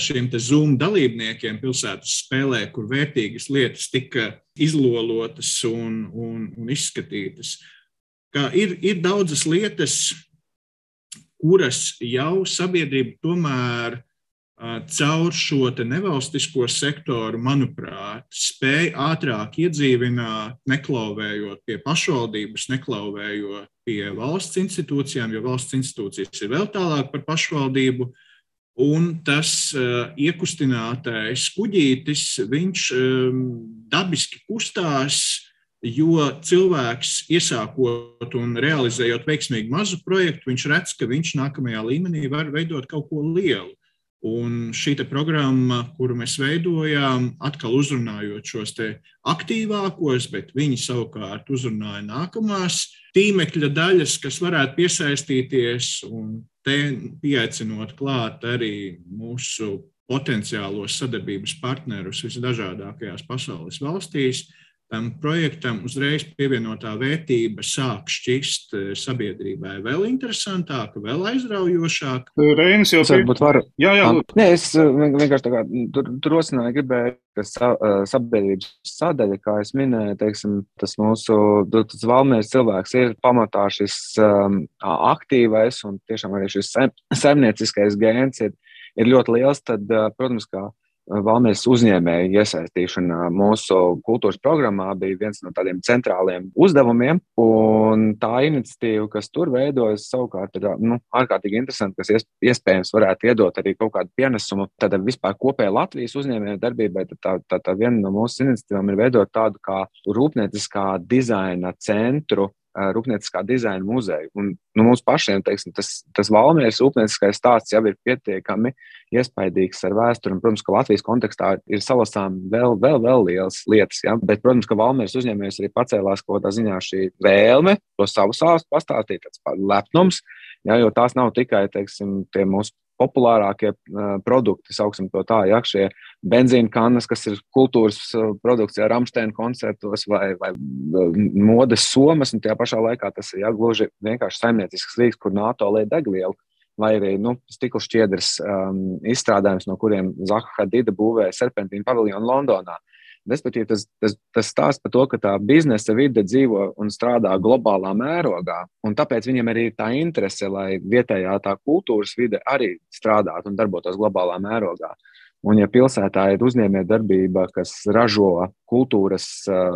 šiem Zoom dalībniekiem pilsētas spēlē, kur vērtīgas lietas tika izlolotas un, un, un izskatītas. Kā ir, ir daudzas lietas, kuras jau sabiedrība tomēr caur šo nevalstisko sektoru, manuprāt, spēja ātrāk iedzīvināt, neklauvējot pie pašvaldības, neklauvējot pie valsts institūcijām, jo valsts institūcijas ir vēl tālāk par pašvaldību. Un tas uh, iekustinātais kuģītis, viņš um, dabiski kustās Jo cilvēks, iesākot un realizējot veiksmīgu mazu projektu, viņš redz, ka viņš nākamajā līmenī var veidot kaut ko lielu. Un šī programma, kuru mēs veidojām, atkal uzrunājot šos aktīvākos, bet viņi savukārt uzrunāja nākamās tīmekļa daļas, kas varētu piesaistīties un pieaicinot klāt arī mūsu potenciālos sadarbības partnerus visdažādākajās pasaules valstīs tam projektam uzreiz pievienotā vērtība sāk šķist eh, sabiedrībai vēl interesantāka, vēl aizraujošāka. Reinis jau varbūt var. Jā, jā. Nē, es eh, vienkārši tā kā tur, tur rosināju gribēju, ka sa, eh, sabiedrības sadaļa, kā es minēju, teiksim, tas mūsu, tas valmērs cilvēks ir pamatā šis um, aktīvais un tiešām arī šis saimnieciskais gēns ir, ir ļoti liels, tad, protams, kā Valmijas uzņēmēju iesaistīšana mūsu kultūras programmā bija viens no tādiem centrāliem uzdevumiem. Tā iniciatīva, kas tur veidojas, savukārt ir nu, ārkārtīgi interesanti, kas iespējams varētu iedot arī kaut kādu pienesumu tādā vispār kopējā Latvijas uzņēmēju darbībai. Tad tā, tā, tā viena no mūsu iniciatīvām ir veidot tādu kā rūpnieciskā dizaina centru Rūpnieciskā dizaina muzeja. Un, nu, mums pašiem teiksim, tas, tas Valmieras rūpnieciskais stāsts jau ir pietiekami iespaidīgs ar vēsturi. Un, protams, ka Latvijas kontekstā ir salasām vēl, vēl, vēl lielas lietas. Ja? Bet, protams, ka Valmieras uzņēmējs arī pacēlās kaut kādā ziņā šī vēlme to savu sāstu pastāstīt, tāds lepnums. Ja, jo tās nav tikai teiksim, mūsu populārākie uh, produkti, sauksim to tā, ja šie benzīna kannas, kas ir kultūras uh, produkcija, Rāmsteina koncertos vai, vai modes somas, un tajā pašā laikā tas ir ja, gluži vienkārši saimniecisks rīks, kur NATO liek degvielu. Vai arī nu, stikla šķiedras um, izstrādājums, no kuriem Zaha Hadida būvēja serpentīnu paviljonu Londonā. Uh, Respektīvi, tas, tas, tas stāsta par to, ka tā biznesa vide dzīvo un strādā globālā mērogā. Tāpēc viņiem arī ir tā interese, lai vietējā tā kultūras vide arī strādātu un darbotos globālā mērogā. Un, ja pilsētā ir uzņēmējdarbība, kas ražo kultūras uh,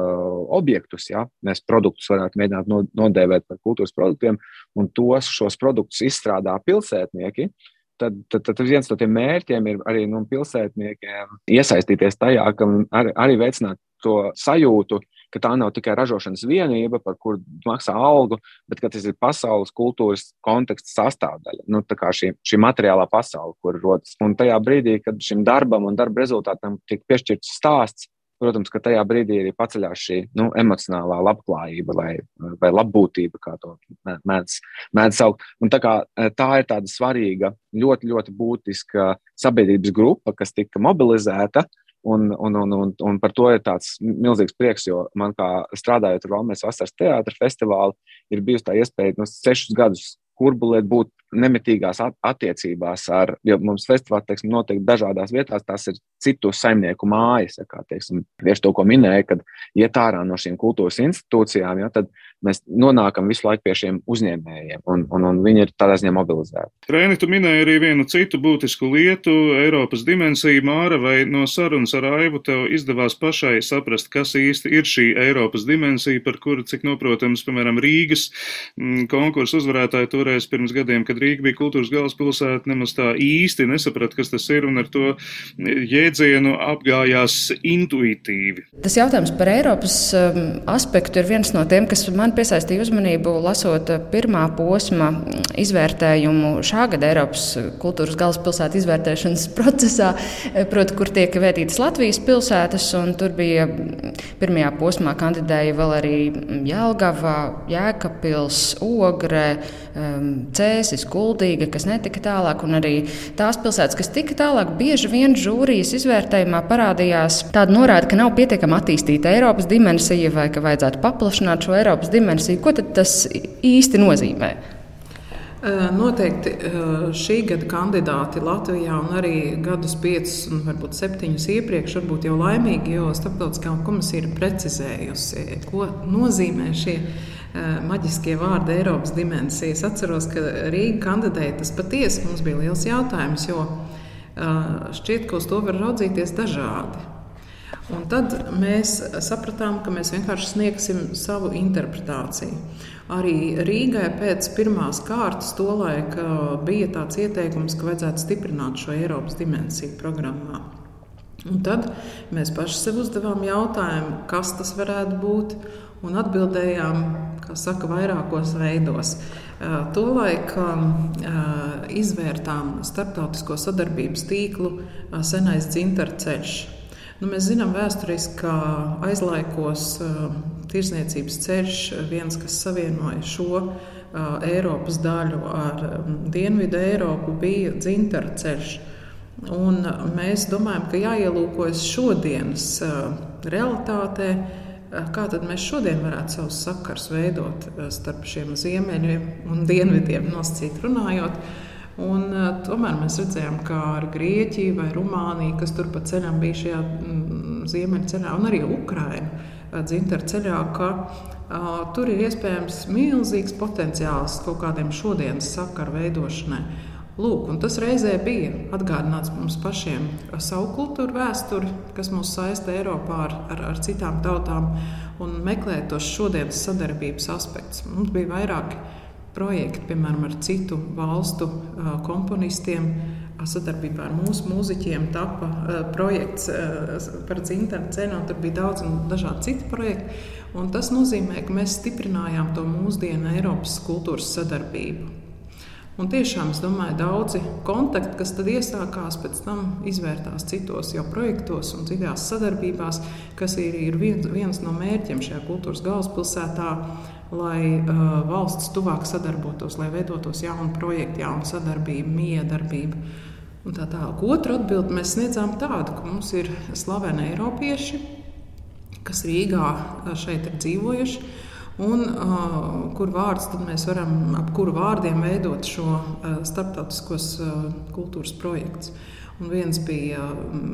objektus, ja, mēs produktus varētu mēģināt nodēvēt par kultūras produktiem, un tos šos produktus izstrādā pilsētnieki, uh, tad, tad, tad viens no tiem mērķiem ir arī nu, pilsētniekiem iesaistīties tajā, ka arī, arī veicināt to sajūtu, ka tā nav tikai ražošanas vienība, par kuru maksā algu, bet tas ir pasaules kultūras konteksta sastāvdaļa. Nu, tā kā šī, šī materiālā pasaule, kur rodas. Un tajā brīdī, kad šim darbam un darba rezultātam tiek piešķirts stāsts, Protams, ka tajā brīdī arī paceļās šī nu, emocionālā labklājība vai, vai labbūtība, kā to mēdz, mēdz saukt. Un tā, kā, e, tā ir tāda svarīga, ļoti, ļoti būtiska sabiedrības grupa, kas tika mobilizēta. Un, un, un, un, un par to ir tāds milzīgs prieks, jo man, kā strādājot ar Romas Vasaras teātras festivālu, ir bijusi tā iespēja nu, sešus gadus kurbulēt, būt nemitīgās attiecībās ar, jo mums festivāls, teiksim, notiek dažādās vietās, tās ir citu saimnieku mājas, ja, kā, teiksim, tieši to, ko minēja, kad iet ārā no šīm kultūras institūcijām, ja, tad mēs nonākam visu laiku pie šiem uzņēmējiem, un, un, un viņi ir tādā ziņā mobilizēti. Rēni, tu minēji arī vienu citu būtisku lietu, Eiropas dimensiju, Māra, vai no sarunas ar Aivu tev izdevās pašai saprast, kas īsti ir šī Eiropas dimensija, par kuru, cik noprotams, piemēram, Rīgas mm, konkursu uzvarētāji toreiz pirms gadiem, kad kad Rīga bija kultūras galvaspilsēta, nemaz tā īsti nesaprata, kas tas ir, un ar to jēdzienu apgājās intuitīvi. Tas jautājums par Eiropas um, aspektu ir viens no tiem, kas man piesaistīja uzmanību, lasot pirmā posma izvērtējumu šā gada Eiropas kultūras galvaspilsētu izvērtēšanas [LAUGHS] procesā, proti, kur tiek vērtītas Latvijas pilsētas, un tur bija pirmajā posmā kandidēja vēl arī Jelgava, Jēkabpils, Ogre, um, Cēsis, Kuldīga, kas netika tālāk, un arī tās pilsētas, kas tika tālāk, bieži vien žūrijas izvērtējumā parādījās tāda norāde, ka nav pietiekami attīstīta Eiropas dimensija vai ka vajadzētu paplašināt šo Eiropas dimensiju. Ko tas īsti nozīmē? Noteikti šī gada kandidāti Latvijā un arī gadus piecus, un varbūt septiņus iepriekš, varbūt jau laimīgi, jo Starptautiskā komisija ir precizējusi, ko nozīmē šie maģiskie vārdi Eiropas dimensija. Es atceros, ka Rīga kandidēja tas patiesi mums bija liels jautājums, jo šķiet, ka uz to var raudzīties dažādi. Un tad mēs sapratām, ka mēs vienkārši sniegsim savu interpretāciju. Arī Rīgai pēc pirmās kārtas tolaik bija tāds ieteikums, ka vajadzētu stiprināt šo Eiropas dimensiju programmā. Un tad mēs paši sev uzdevām jautājumu, kas tas varētu būt, un atbildējām, kā saka, vairākos veidos. Tolaik izvērtām starptautisko sadarbības tīklu senais dzintarceļš. Nu, mēs zinām vēsturiski, ka aizlaikos tirsniecības ceļš, viens, kas savienoja šo Eiropas daļu ar Dienvidu Eiropu, bija dzintara ceļš. Un mēs domājam, ka jāielūkojas šodienas realitātē, kā tad mēs šodien varētu savus sakars veidot starp šiem ziemeļiem un dienvidiem, nosacīt runājot. Un, tomēr mēs redzējām, kā ar Grieķiju vai Rumāniju, kas tur pa ceļam bija šajā ziemeļceļā, un arī Ukrainu dzintara ceļā, ka uh, tur ir iespējams milzīgs potenciāls kaut kādiem šodienas sakaru veidošanai. Lūk, tas reizē bija atgādināts mums pašiem savu kultūru vēsturi, kas mūs saista Eiropā ar, ar, ar citām tautām, un meklēt tos šodienas sadarbības aspektus. Mums bija vairāki projekti, piemēram, ar citu valstu komponistiem, sadarbībā ar mūsu mūziķiem tapa projekts par dzimteni ceļu, un tur bija daudz un dažādi citi projekti. Un tas nozīmē, ka mēs stiprinājām to mūsdienu Eiropas kultūras sadarbību. Un tiešām es domāju, daudzi kontakti, kas tad iesākās, pēc tam izvērtās citos jau projektos un citās sadarbībās, kas ir, ir viens, viens no mērķiem šajā kultūras galvaspilsētā, lai uh, valsts tuvāk sadarbotos, lai veidotos jauni projekti, jauna sadarbība, miedarbība. Un tā tālāk. Otru atbildi mēs sniedzām tādu, ka mums ir slaveni Eiropieši, kas Rīgā šeit ir dzīvojuši, un uh, kur vārdus mēs varam, ap kuru vārdiem veidot šo uh, starptautiskos uh, kultūras projektus. Un viens bija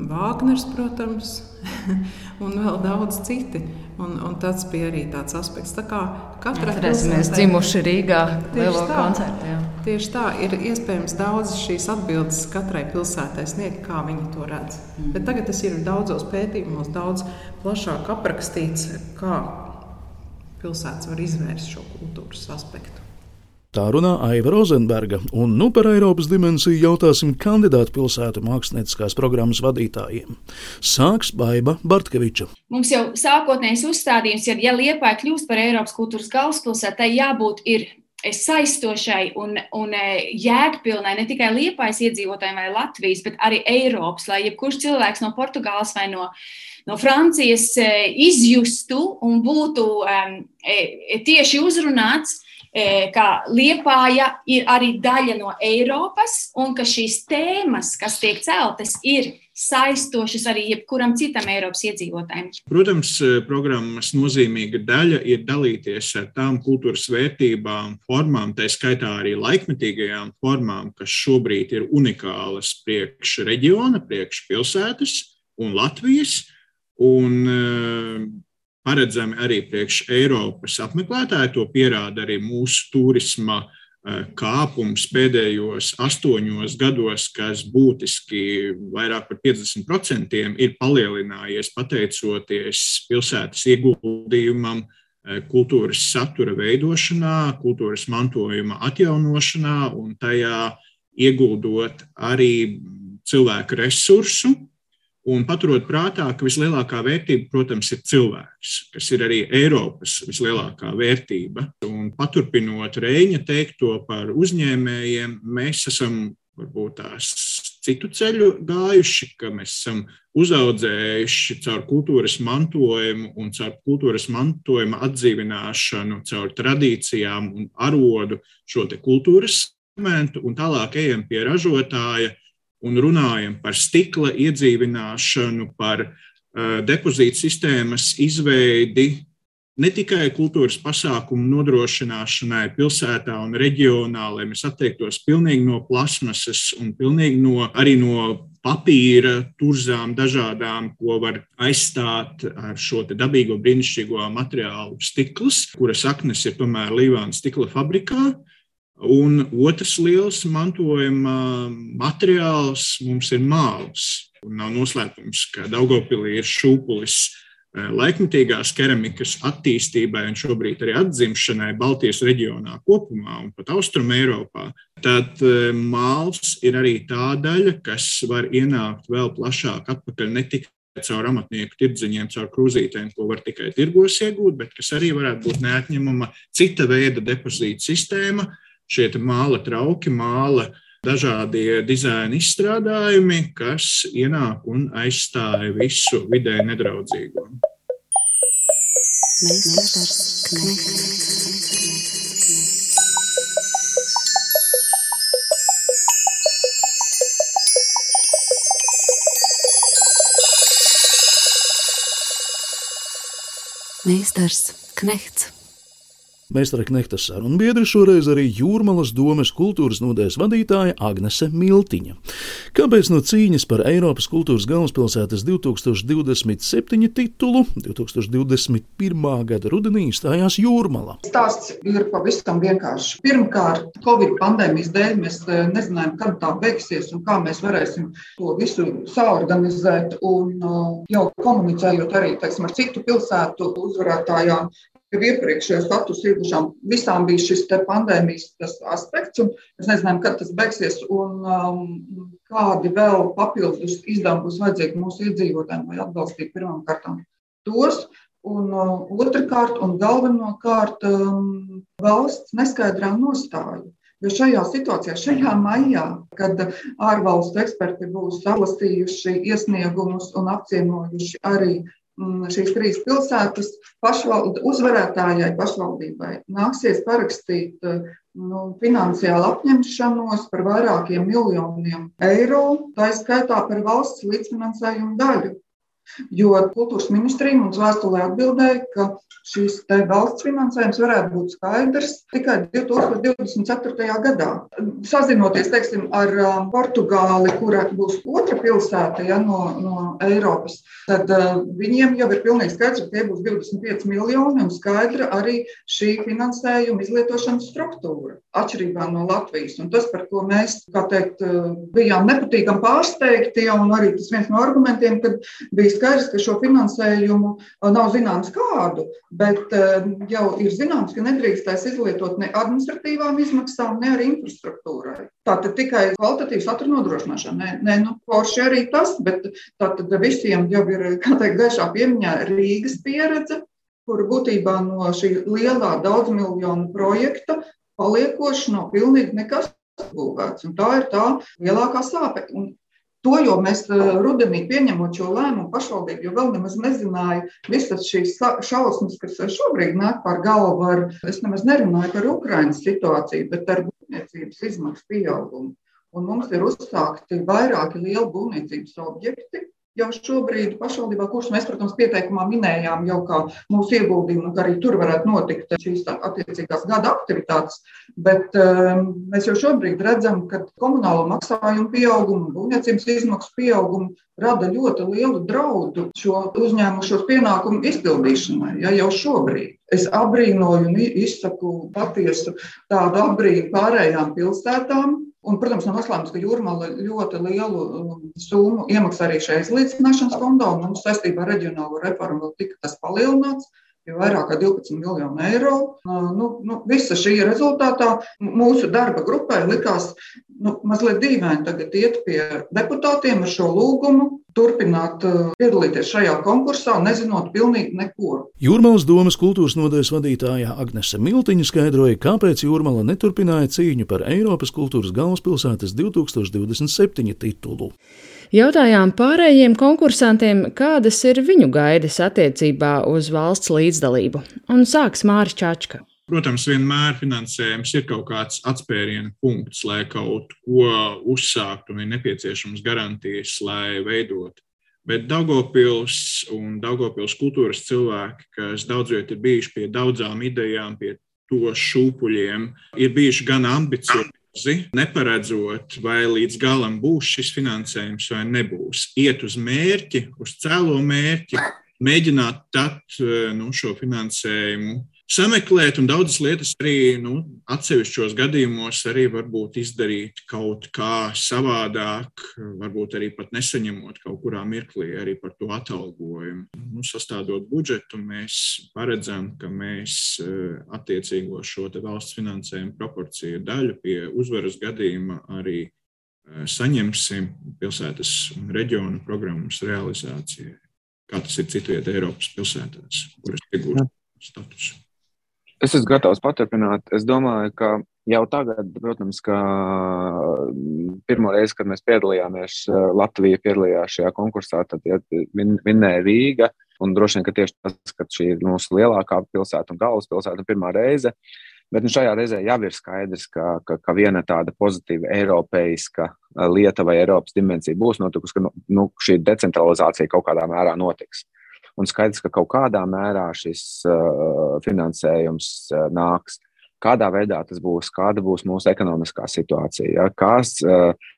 Vāgners, protams, [LAUGHS] un vēl daudz citi. Un, un tas bija arī tāds aspekts, kā katra pilsēta. Mēs dzimuši Rīgā lielo tā, koncertu. Jā. Tieši tā, ir iespējams daudz šīs atbildes katrai pilsētai sniegt, kā viņi to redz. Mm. Bet tagad tas ir daudzos pētījumos, daudz plašāk aprakstīts, kā pilsētas var izvērst šo kultūras aspektu. Tā runā Aiva Rozenberga, un nu par Eiropas dimensiju jautāsim kandidātu pilsētu mākslinieckās programmas vadītājiem. Sāks Baiva Bartkeviča. Mums jau sākotnējs uzstādījums ir, ja Liepāja kļūst par Eiropas kultūras galvaspilsētu, tai jābūt ir saistošai un, un e, jēgpilnai ne tikai Liepājas iedzīvotājiem vai Latvijas, bet arī Eiropas, lai jebkurš cilvēks no Portugāles vai no no Francijas e, izjustu un būtu um, tieši uzrunāts ka Liepāja ir arī daļa no Eiropas un ka šīs tēmas, kas tiek celtas, ir saistošas arī jebkuram citam Eiropas iedzīvotājiem. Protams, e, programmas nozīmīga daļa ir dalīties ar tām kultūras vērtībām, formām, tā skaitā arī laikmetīgajām formām, kas šobrīd ir unikālas priekš reģiona, priekš pilsētas un Latvijas. Un, e, paredzami arī priekš Eiropas apmeklētāju. To pierāda arī mūsu turisma eh, kāpums pēdējos astoņos gados, kas būtiski vairāk par 50% ir palielinājies pateicoties pilsētas ieguldījumam kultūras satura veidošanā, kultūras mantojuma atjaunošanā un tajā ieguldot arī cilvēku resursu. Un paturot prātā, ka vislielākā vērtība, protams, ir cilvēks, kas ir arī Eiropas vislielākā vērtība. Un paturpinot Reņa teikto par uzņēmējiem, mēs esam varbūt tās citu ceļu gājuši, ka mēs esam uzaudzējuši caur kultūras mantojumu un caur kultūras mantojuma atdzīvināšanu, caur tradīcijām un arodu šo kultūras segmentu, un tālāk ejam pie ražotāja un runājam par stikla iedzīvināšanu, par uh, depozītu sistēmas izveidi ne tikai kultūras pasākumu nodrošināšanai pilsētā un reģionā, lai mēs atteiktos pilnīgi no plasmasas un pilnīgi no, arī no papīra turzām dažādām, ko var aizstāt ar šo dabīgo brīnišķīgo materiālu stikls, kura saknes ir tomēr Līvāna stikla fabrikā. Un otrs liels mantojuma materiāls mums ir. Un nav noslēpums, ka Daugopilī ir šūpulis eh, laikmatīgās keramikas attīstībai un šobrīd arī atzimšanai Baltijas reģionā kopumā un pat Austrum Eiropā. Tad eh, māls ir arī tā daļa, kas var ienākt vēl plašāk atpakaļ ne tikai caur amatnieku tirdziņiem, caur krūzītēm, ko var tikai tirgos iegūt, bet kas arī varētu būt neatņemama cita veida depozīta sistēma, šie māla trauki, māla dažādie dizaina izstrādājumi, kas ienāk un aizstāja visu vidē nedraudzīgo. Meistars Knechts. Meistara Knekta sarunu biedri šoreiz arī Jūrmalas domes kultūras nodaļas vadītāja Agnese Miltiņa. Kāpēc no cīņas par Eiropas kultūras galvaspilsētas 2027 titulu 2021. gada rudenī stājās Jūrmala? Stāsts ir pavisam vienkāršs. Pirmkārt, Covid pandēmijas dēļ mēs eh, nezinājām, kad tā beigsies un kā mēs varēsim to visu saorganizēt un eh, jau komunicējot arī teiksim, ar citu pilsētu uzvarētājām jau iepriekšējā statusu ieguvušām, visām bija šis pandēmijas aspekts, un mēs nezinājām, kad tas beigsies un um, kādi vēl papildus izdevumi būs vajadzīgi mūsu iedzīvotājiem, lai atbalstītu pirmām kārtām tos. Un uh, otrkārt, un galvenokārt, um, valsts neskaidrā nostāja. Jo šajā situācijā, šajā maijā, kad ārvalstu eksperti būs salasījuši iesniegumus un apciemojuši arī šīs trīs pilsētas pašvald, uzvarētājai pašvaldībai nāksies parakstīt eh, nu, finansiālu apņemšanos par vairākiem miljoniem eiro, tā izskaitā par valsts līdzfinansējumu daļu. Jo kultūras ministrija mums vēstulē atbildēja, ka šīs valsts finansējums varētu būt skaidrs tikai 2024. gadā. Sazinoties teiksim, ar um, Portugāli, kura būs otra pilsēta ja, no, no Eiropas, tad uh, viņiem jau ir pilnīgi skaidrs, ka tie būs 25 miljoni un skaidra arī šī finansējuma izlietošanas struktūra, atšķirībā no Latvijas. Un tas, par ko mēs teikt, bijām nepatīkami pārsteigti, un arī tas viens no argumentiem, kad bija skaidrs, ka šo finansējumu nav zināms kādu, bet jau ir zināms, ka nedrīkstēs izlietot ne administratīvām izmaksām, ne arī infrastruktūrai. Tātad tikai kvalitatīvas satura nodrošināšana. Nē, nē nu, forši arī tas, bet tātad visiem jau ir, kā teikt, gaišā piemiņā Rīgas pieredze, kur būtībā no šī lielā daudzmiljonu projekta paliekoši nav pilnīgi nekas būvēts. Tā ir tā lielākā sāpe. Un To jau mēs eh, rudenī pieņemot šo lēmumu pašvaldību, jo vēl nemaz nezināju visas šīs šausmas, kas šobrīd nāk par galvu. Ar, es nemaz nerunāju par Ukraiņas situāciju, bet ar būvniecības izmaksu pieaugumu. Un mums ir uzsākti vairāki lieli būvniecības objekti, jau šobrīd pašvaldībā, kurus mēs, protams, pieteikumā minējām jau kā mūsu ieguldījumu, ka arī tur varētu notikt šīs attiecīgās gada aktivitātes, bet um, mēs jau šobrīd redzam, ka komunālo maksājumu pieaugumu, būvniecības izmaksu pieaugumu rada ļoti lielu draudu šo uzņēmušos pienākumu izpildīšanai, ja jau šobrīd. Es abrīnoju un izsaku patiesu tādu abrīnu pārējām pilsētām, Un, protams, nav noslēpums, ka Jūrmāla ļoti lielu um, summu iemaksā arī šajā izlīdzināšanas fondā, mums saistībā ar reģionālo reformu tika tas palielināts. Pie vairāk kā 12 miljonu eiro. Nu, nu, visa šī rezultātā mūsu darba grupai likās nu, mazliet dīvaini tagad iet pie deputātiem ar šo lūgumu. Turpināt piedalīties šajā konkursā, nezinot pilnīgi neko. Jūrmālas domas kultūras nodaļas vadītāja Agnese Miltiņa skaidroja, kāpēc Jūrmāla neturpināja cīņu par Eiropas kultūras galvaspilsētas 2027 titulu. Jautājām pārējiem konkursantiem, kādas ir viņu gaidas attiecībā uz valsts līdzdalību, un sāks Mārcis Čačka. Protams, vienmēr finansējums ir kaut kāds atspēriena punkts, lai kaut ko uzsākt, un ir nepieciešams garantijas, lai veidot. Bet Daugopils un Daugopils kultūras cilvēki, kas daudzviet ir bijuši pie daudzām idejām, pie to šūpuļiem, ir bijuši gan ambiciozi neparedzot, vai līdz galam būs šis finansējums vai nebūs. Iet uz mērķi, uz cēlo mērķi, mēģināt tad eh, nu, šo finansējumu sameklēt, un daudzas lietas arī nu, atsevišķos gadījumos arī varbūt izdarīt kaut kā savādāk, varbūt arī pat nesaņemot kaut kurā mirklī arī par to atalgojumu. Nu, sastādot budžetu, mēs paredzam, ka mēs eh, attiecīgo šo valsts finansējumu proporciju daļu pie uzvaras gadījuma arī eh, saņemsim pilsētas un reģionu programmas realizācijai, kā tas ir citvietā Eiropas pilsētās, kuras iegūst statusu. Es esmu gatavs paturpināt. Es domāju, ka jau tagad, protams, ka mm, pirmo reizi, kad mēs piedalījāmies, eh, Latvija piedalījās šajā konkursā, tad ja, vin, vinnēja Rīga. Un droši vien, ka tieši tas, ka šī ir mūsu lielākā pilsēta un galvaspilsēta pirmā reize. Bet nu, šajā reizē jau ir skaidrs, ka, ka, ka viena tāda pozitīva eiropeiska eh, lieta vai Eiropas dimensija būs notikusi, ka nu, nu, šī decentralizācija kaut kādā mērā notiks. Un skaidrs, ka kaut kādā mērā šis finansējums nāks. Kādā veidā tas būs, kāda būs mūsu ekonomiskā situācija. Ja? Uh,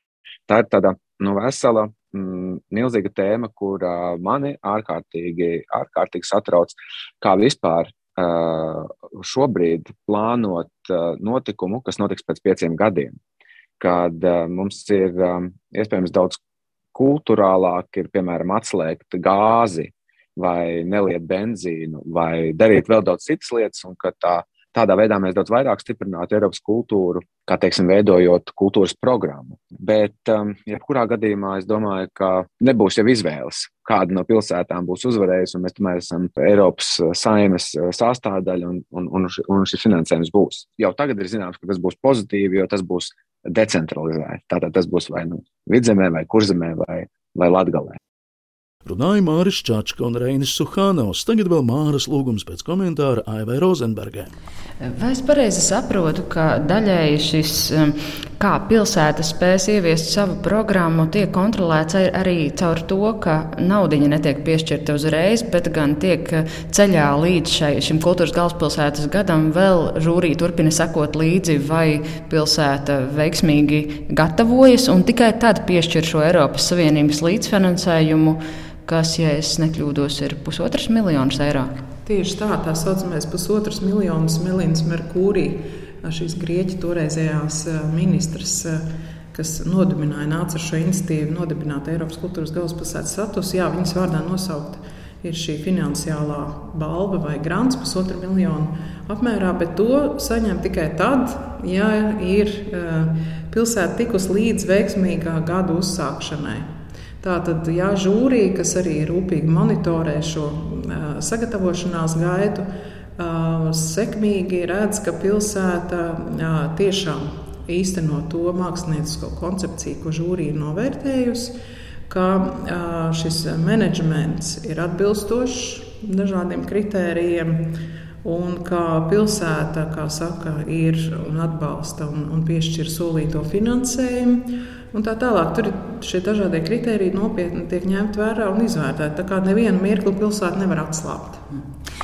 tā ir tāda nu, vesela, mm, milzīga tēma, kur mani ārkārtīgi, ārkārtīgi satrauc, kā vispār šobrīd plānot notikumu, kas notiks pēc pieciem gadiem. Kad mums ir iespējams daudz kultūrālāk, ir piemēram atslēgt gāzi vai neliet benzīnu, vai darīt vēl daudz citas lietas, un ka tā, tādā veidā mēs daudz vairāk stiprinātu Eiropas kultūru, kā teiksim, veidojot kultūras programmu. Bet, um, jebkurā gadījumā, es domāju, ka nebūs jau izvēles, kāda no pilsētām būs uzvarējusi, un mēs tomēr esam Eiropas saimes sastāvdaļa, un, un, un, un šis finansējums būs. Jau tagad ir zināms, ka tas būs pozitīvi, jo tas būs decentralizēti. Tātad tas būs vai nu vidzemē, vai kurzemē, vai, vai latgalē. Runāja Māris Čačka un Reinis Suhānaus. Tagad vēl Māras lūgums pēc komentāra Aivai Rozenbergai. Vai es pareizi saprotu, ka daļēji šis, um, kā pilsēta spēs ieviest savu programmu, tiek kontrolēts arī caur to, ka naudiņa netiek piešķirta uzreiz, bet gan tiek uh, ceļā līdz šai, šim kultūras galvaspilsētas gadam vēl žūrī turpina sekot līdzi, vai pilsēta veiksmīgi gatavojas un tikai tad piešķir šo Eiropas Savienības līdzfinansējumu kas, ja es nekļūdos, ir pusotrs miljonus eiro. Tieši tā, tā saucamais pusotrs miljonus Melīnas Merkūrī, šīs grieķu toreizējās ministrs kas nodibināja, nāca ar šo iniciatīvu, nodibināt Eiropas kultūras galvaspilsētas statusu. Jā, viņas vārdā nosaukt ir šī finansiālā balva vai grants, pusotra miljonu apmērā, bet to saņem tikai tad, ja ir pilsēta tikus līdz veiksmīgā gada uzsākšanai. Tātad, ja žūrija, kas arī rūpīgi monitorē šo sagatavošanās gaitu, sekmīgi redz, ka pilsēta tiešām īsteno to māksliniecisko koncepciju, ko žūrija ir novērtējusi, ka šis menedžments ir atbilstošs dažādiem kritērijiem. Un kā pilsēta, kā saka, ir un atbalsta un, un piešķir solīto finansējumu, un tā tālāk. Tur šie dažādie kriteriji nopietni tiek ņemti vērā un izvērtēti. Tā kā nevienu mirkli pilsēta nevar atslābt.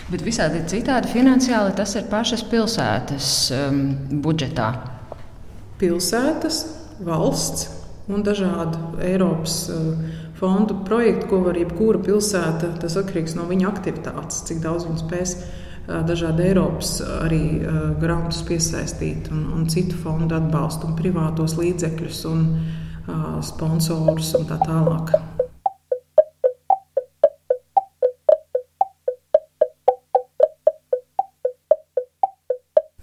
Bet visādi citādi finansiāli tas ir pašas pilsētas um, budžetā. Pilsētas, valsts un dažādu Eiropas uh, fondu projektu, ko var jebkura pilsēta, tas atkarīgs no viņa aktivitātes, cik daudz viņa spēs uh, dažādi Eiropas arī grantus piesaistīt un, un citu fondu atbalstu un privātos līdzekļus. Un, sponsorus un tā tālāk.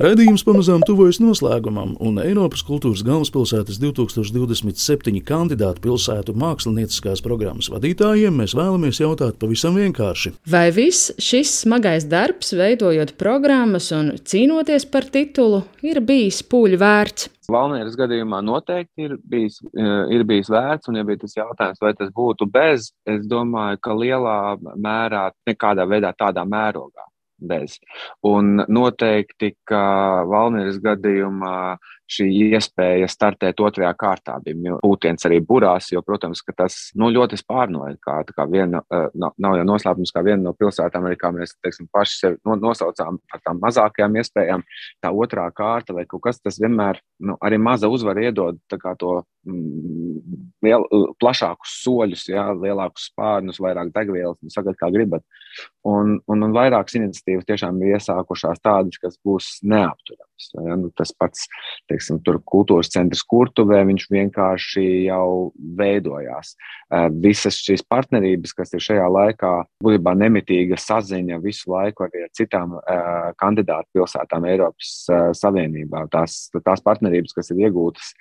Radījums pamazām tuvojas noslēgumam, un Eiropas kultūras galvaspilsētas 2027 kandidātu pilsētu mākslinieckās programmas vadītājiem mēs vēlamies jautāt pavisam vienkārši. Vai viss šis smagais darbs, veidojot programmas un cīnoties par titulu, ir bijis pūļu vērts? Valmieras gadījumā noteikti ir bijis, eh, ir bijis vērts, un, ja bija tas jautājums, vai tas būtu bez, es domāju, ka lielā mērā, nekādā veidā tādā mērogā bez. Un noteikti, ka Valmīras gadījumā šī iespēja startēt otrajā kārtā bija pūtiens arī burās, jo, protams, tas nu, ļoti spārnoja. Kā, kā viena, nav, nav jau noslēpums, kā viena no pilsētām, arī kā mēs teiksim, paši sevi nosaucām par tām mazākajām iespējām, tā otrā kārta vai kaut kas, tas vienmēr nu, arī maza uzvara iedod to mm, liel, plašākus soļus, jā, lielākus spārnus, vairāk degvielas, nu, sagat, kā gribat. Un, un, un vairākas iniciatīvas tiešām ir iesākušās tādas, kas būs neapturamas. Ja? Nu, tas pats, teiksim, tur kultūras centrs Kurtuvē, viņš vienkārši jau veidojās. Visas šīs partnerības, kas ir šajā laikā, būtībā nemitīga saziņa visu laiku arī ar citām kandidātu pilsētām Eiropas Savienībā. Tās, tās partnerības, kas ir iegūtas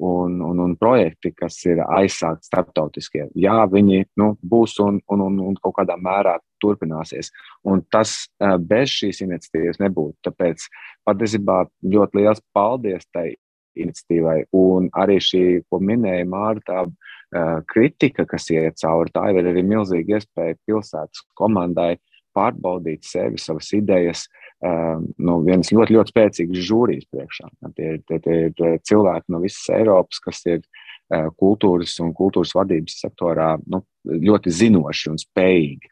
un, un, un projekti, kas ir aizsākti starptautiskie. Jā, viņi nu, būs un, un, un, un kaut kādā mērā turpināsies. Un tas bez šīs iniciatīvas nebūtu. Tāpēc patiesībā ļoti liels paldies tai iniciatīvai. Un arī šī, ko minēja Mārta, kritika, kas iet cauri, tā ir arī milzīga iespēja pilsētas komandai pārbaudīt sevi, savas idejas, um, no vienas ļoti, ļoti spēcīgas žūrijas priekšā. Tie, tie, tie ir cilvēki no visas Eiropas, kas ir uh, kultūras un kultūras vadības sektorā nu, ļoti zinoši un spējīgi.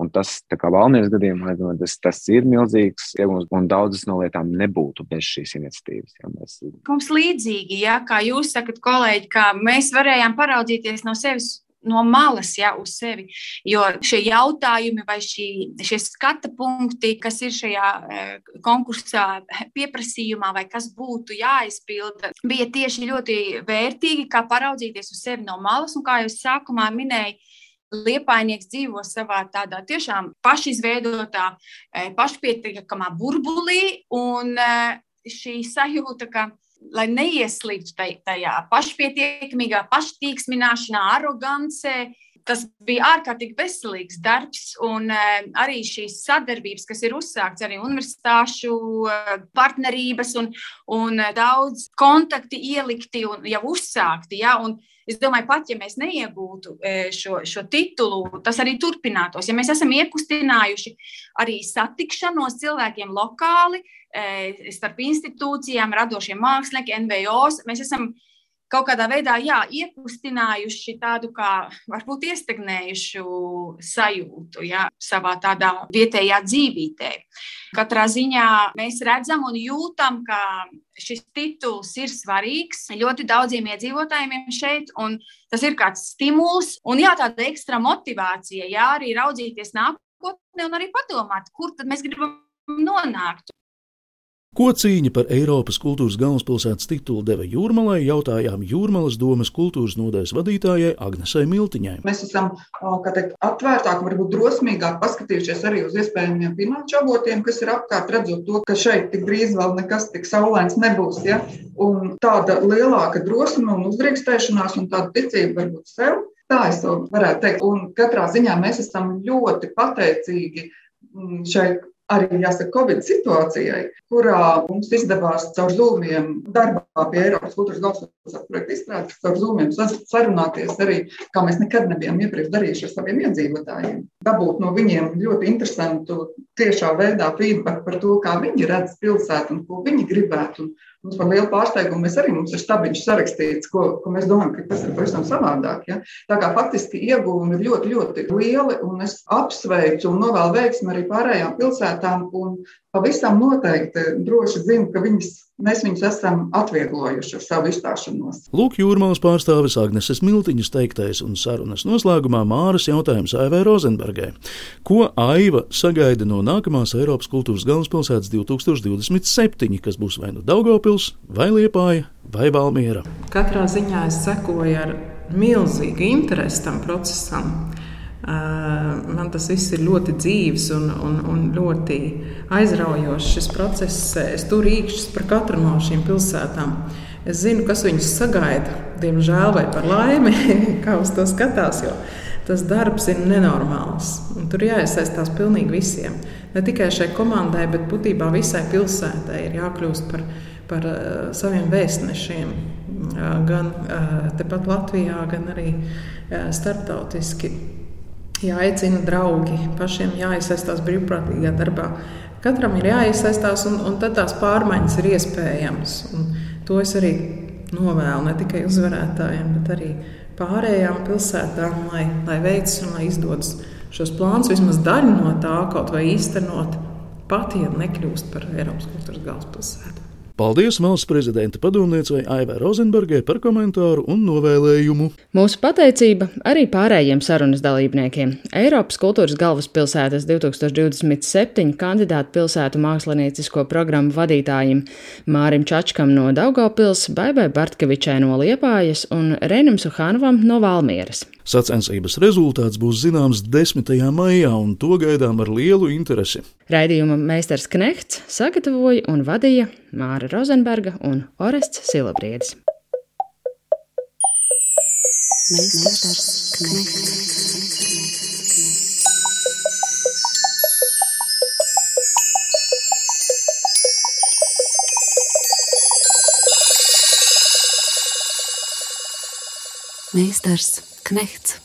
Un tas, kā Valmijas gadījumā, tas, tas ir milzīgs iegūms, un daudzas no lietām nebūtu bez šīs iniciatīvas. Ja mēs... Mums līdzīgi, ja, kā jūs sakat, kolēģi, ka mēs varējām paraudzīties no sevis no malas ja, uz sevi. Jo šie jautājumi vai šī, šie skata punkti, kas ir šajā eh, konkursā, pieprasījumā, vai kas būtu jāizpilda, bija tieši ļoti vērtīgi, kā paraudzīties uz sevi no malas. Un kā jau sākumā minēju, Liepainieks dzīvo savā tādā tiešām pašizveidotā, eh, pašpietiekamā burbulī, un eh, šī sajūta, ka lai neieslīgtu tajā pašpietiekamībā, paštīksmināšanā, arogancē. Tas bija ārkārtīgi veselīgs darbs, un uh, arī šīs sadarbības, kas ir uzsāktas, arī universitāšu uh, partnerības un, un uh, daudz kontakti ielikti un jau uzsākti. Ja, un Es domāju, pat ja mēs neiegūtu šo, šo titulu, tas arī turpinātos. Ja mēs esam iekustinājuši arī satikšanos cilvēkiem lokāli, starp institūcijām, radošiem māksliniekiem, NVOs, mēs esam kaut kādā veidā jā, iekustinājuši tādu kā varbūt iestagnējušu sajūtu jā, savā tādā vietējā dzīvītē. Katrā ziņā mēs redzam un jūtam, ka šis tituls ir svarīgs ļoti daudziem iedzīvotājiem šeit, un tas ir kāds stimuls un jā, tāda ekstra motivācija, jā, arī raudzīties nākotnē un arī padomāt, kur tad mēs gribam nonākt. Ko cīņa par Eiropas kultūras galvaspilsētas titulu deva Jūrmalai, jautājām Jūrmalas domas kultūras nodaļas vadītājai Agnesai Miltiņai. Mēs esam teikt, atvērtāk, varbūt drosmīgāk paskatījušies arī uz iespējamiem finanšu avotiem, kas ir apkārt, redzot to, ka šeit tik drīz vēl nekas tik saulains nebūs. Ja? Un tāda lielāka drosme un uzdrīkstēšanās un tāda ticība varbūt sev. Tā es to varētu teikt. Un katrā ziņā mēs esam ļoti pateicīgi mm, šai arī jāsaka Covid situācijai, kurā mums izdevās caur zūmiem darbā pie Eiropas kultūras galvaspilsētas projekta izstrādes, caur zūmiem sarunāties arī, kā mēs nekad nebijām iepriekš darījuši ar saviem iedzīvotājiem. Dabūt no viņiem ļoti interesantu tiešā veidā feedback par to, kā viņi redz pilsētu un ko viņi gribētu. Un, Mums par lielu pārsteigumu mēs arī mums ir stabiņš sarakstīts, ko, ko mēs domājam, ka tas ir pavisam savādāk. Ja? Tā kā faktiski ieguvumi ir ļoti, ļoti lieli, un es apsveicu un novēlu veiksmi arī pārējām pilsētām. Pavisam noteikti droši zinu, ka viņas, mēs viņus esam atvieglojuši ar savu izstāšanos. Lūk, jūrmālas pārstāvis Agneses Miltiņas teiktais un sarunas noslēgumā Māras jautājums Aivai Rozenbergai. Ko Aiva sagaida no nākamās Eiropas kultūras galvaspilsētas 2027, kas būs vai nu Daugopils, vai Liepāja, vai Valmiera? Katrā ziņā es sekoju ar milzīgu interesi tam procesam Man tas viss ir ļoti dzīves un, un, un ļoti aizraujošs šis process. Es tur rīkšķis par katru no šīm pilsētām. Es zinu, kas viņus sagaida, diemžēl vai par laimi, [LAUGHS] kā uz to skatās. Jo tas darbs ir nenormāls. Tur jāiesaistās pilnīgi visiem. Ne tikai šai komandai, bet būtībā visai pilsētai ir jākļūst par, par saviem vēstnešiem. Gan tepat Latvijā, gan arī starptautiski. Jāaicina draugi, pašiem jāiesaistās brīvprātīgā darbā. Katram ir jāiesaistās, un, un tad tās pārmaiņas ir iespējamas. Un to es arī novēlu ne tikai uzvarētājiem, bet arī pārējām pilsētām, lai, lai veicas un lai izdodas šos plānus, vismaz daļu no tā kaut vai īstenot, pat ja nekļūst par Eiropas kultūras galvaspilsētu. Paldies valsts prezidenta padomniecei Aivai Rozenbergai par komentāru un novēlējumu. Mūsu pateicība arī pārējiem sarunas dalībniekiem. Eiropas kultūras galvaspilsētas 2027 kandidātu pilsētu māksliniecisko programmu vadītājiem Mārim Čačkam no Daugavpils, Baibai Bartkevičai no Liepājas un Renam Suhanovam no Valmieras. Sacensības rezultāts būs zināms 10. maijā, un to gaidām ar lielu interesi. Raidījuma meistars Knehts sagatavoja un vadīja Māra Rozenberga un Orests Silabriedis. Meistars Knehts. Meistars Knechts.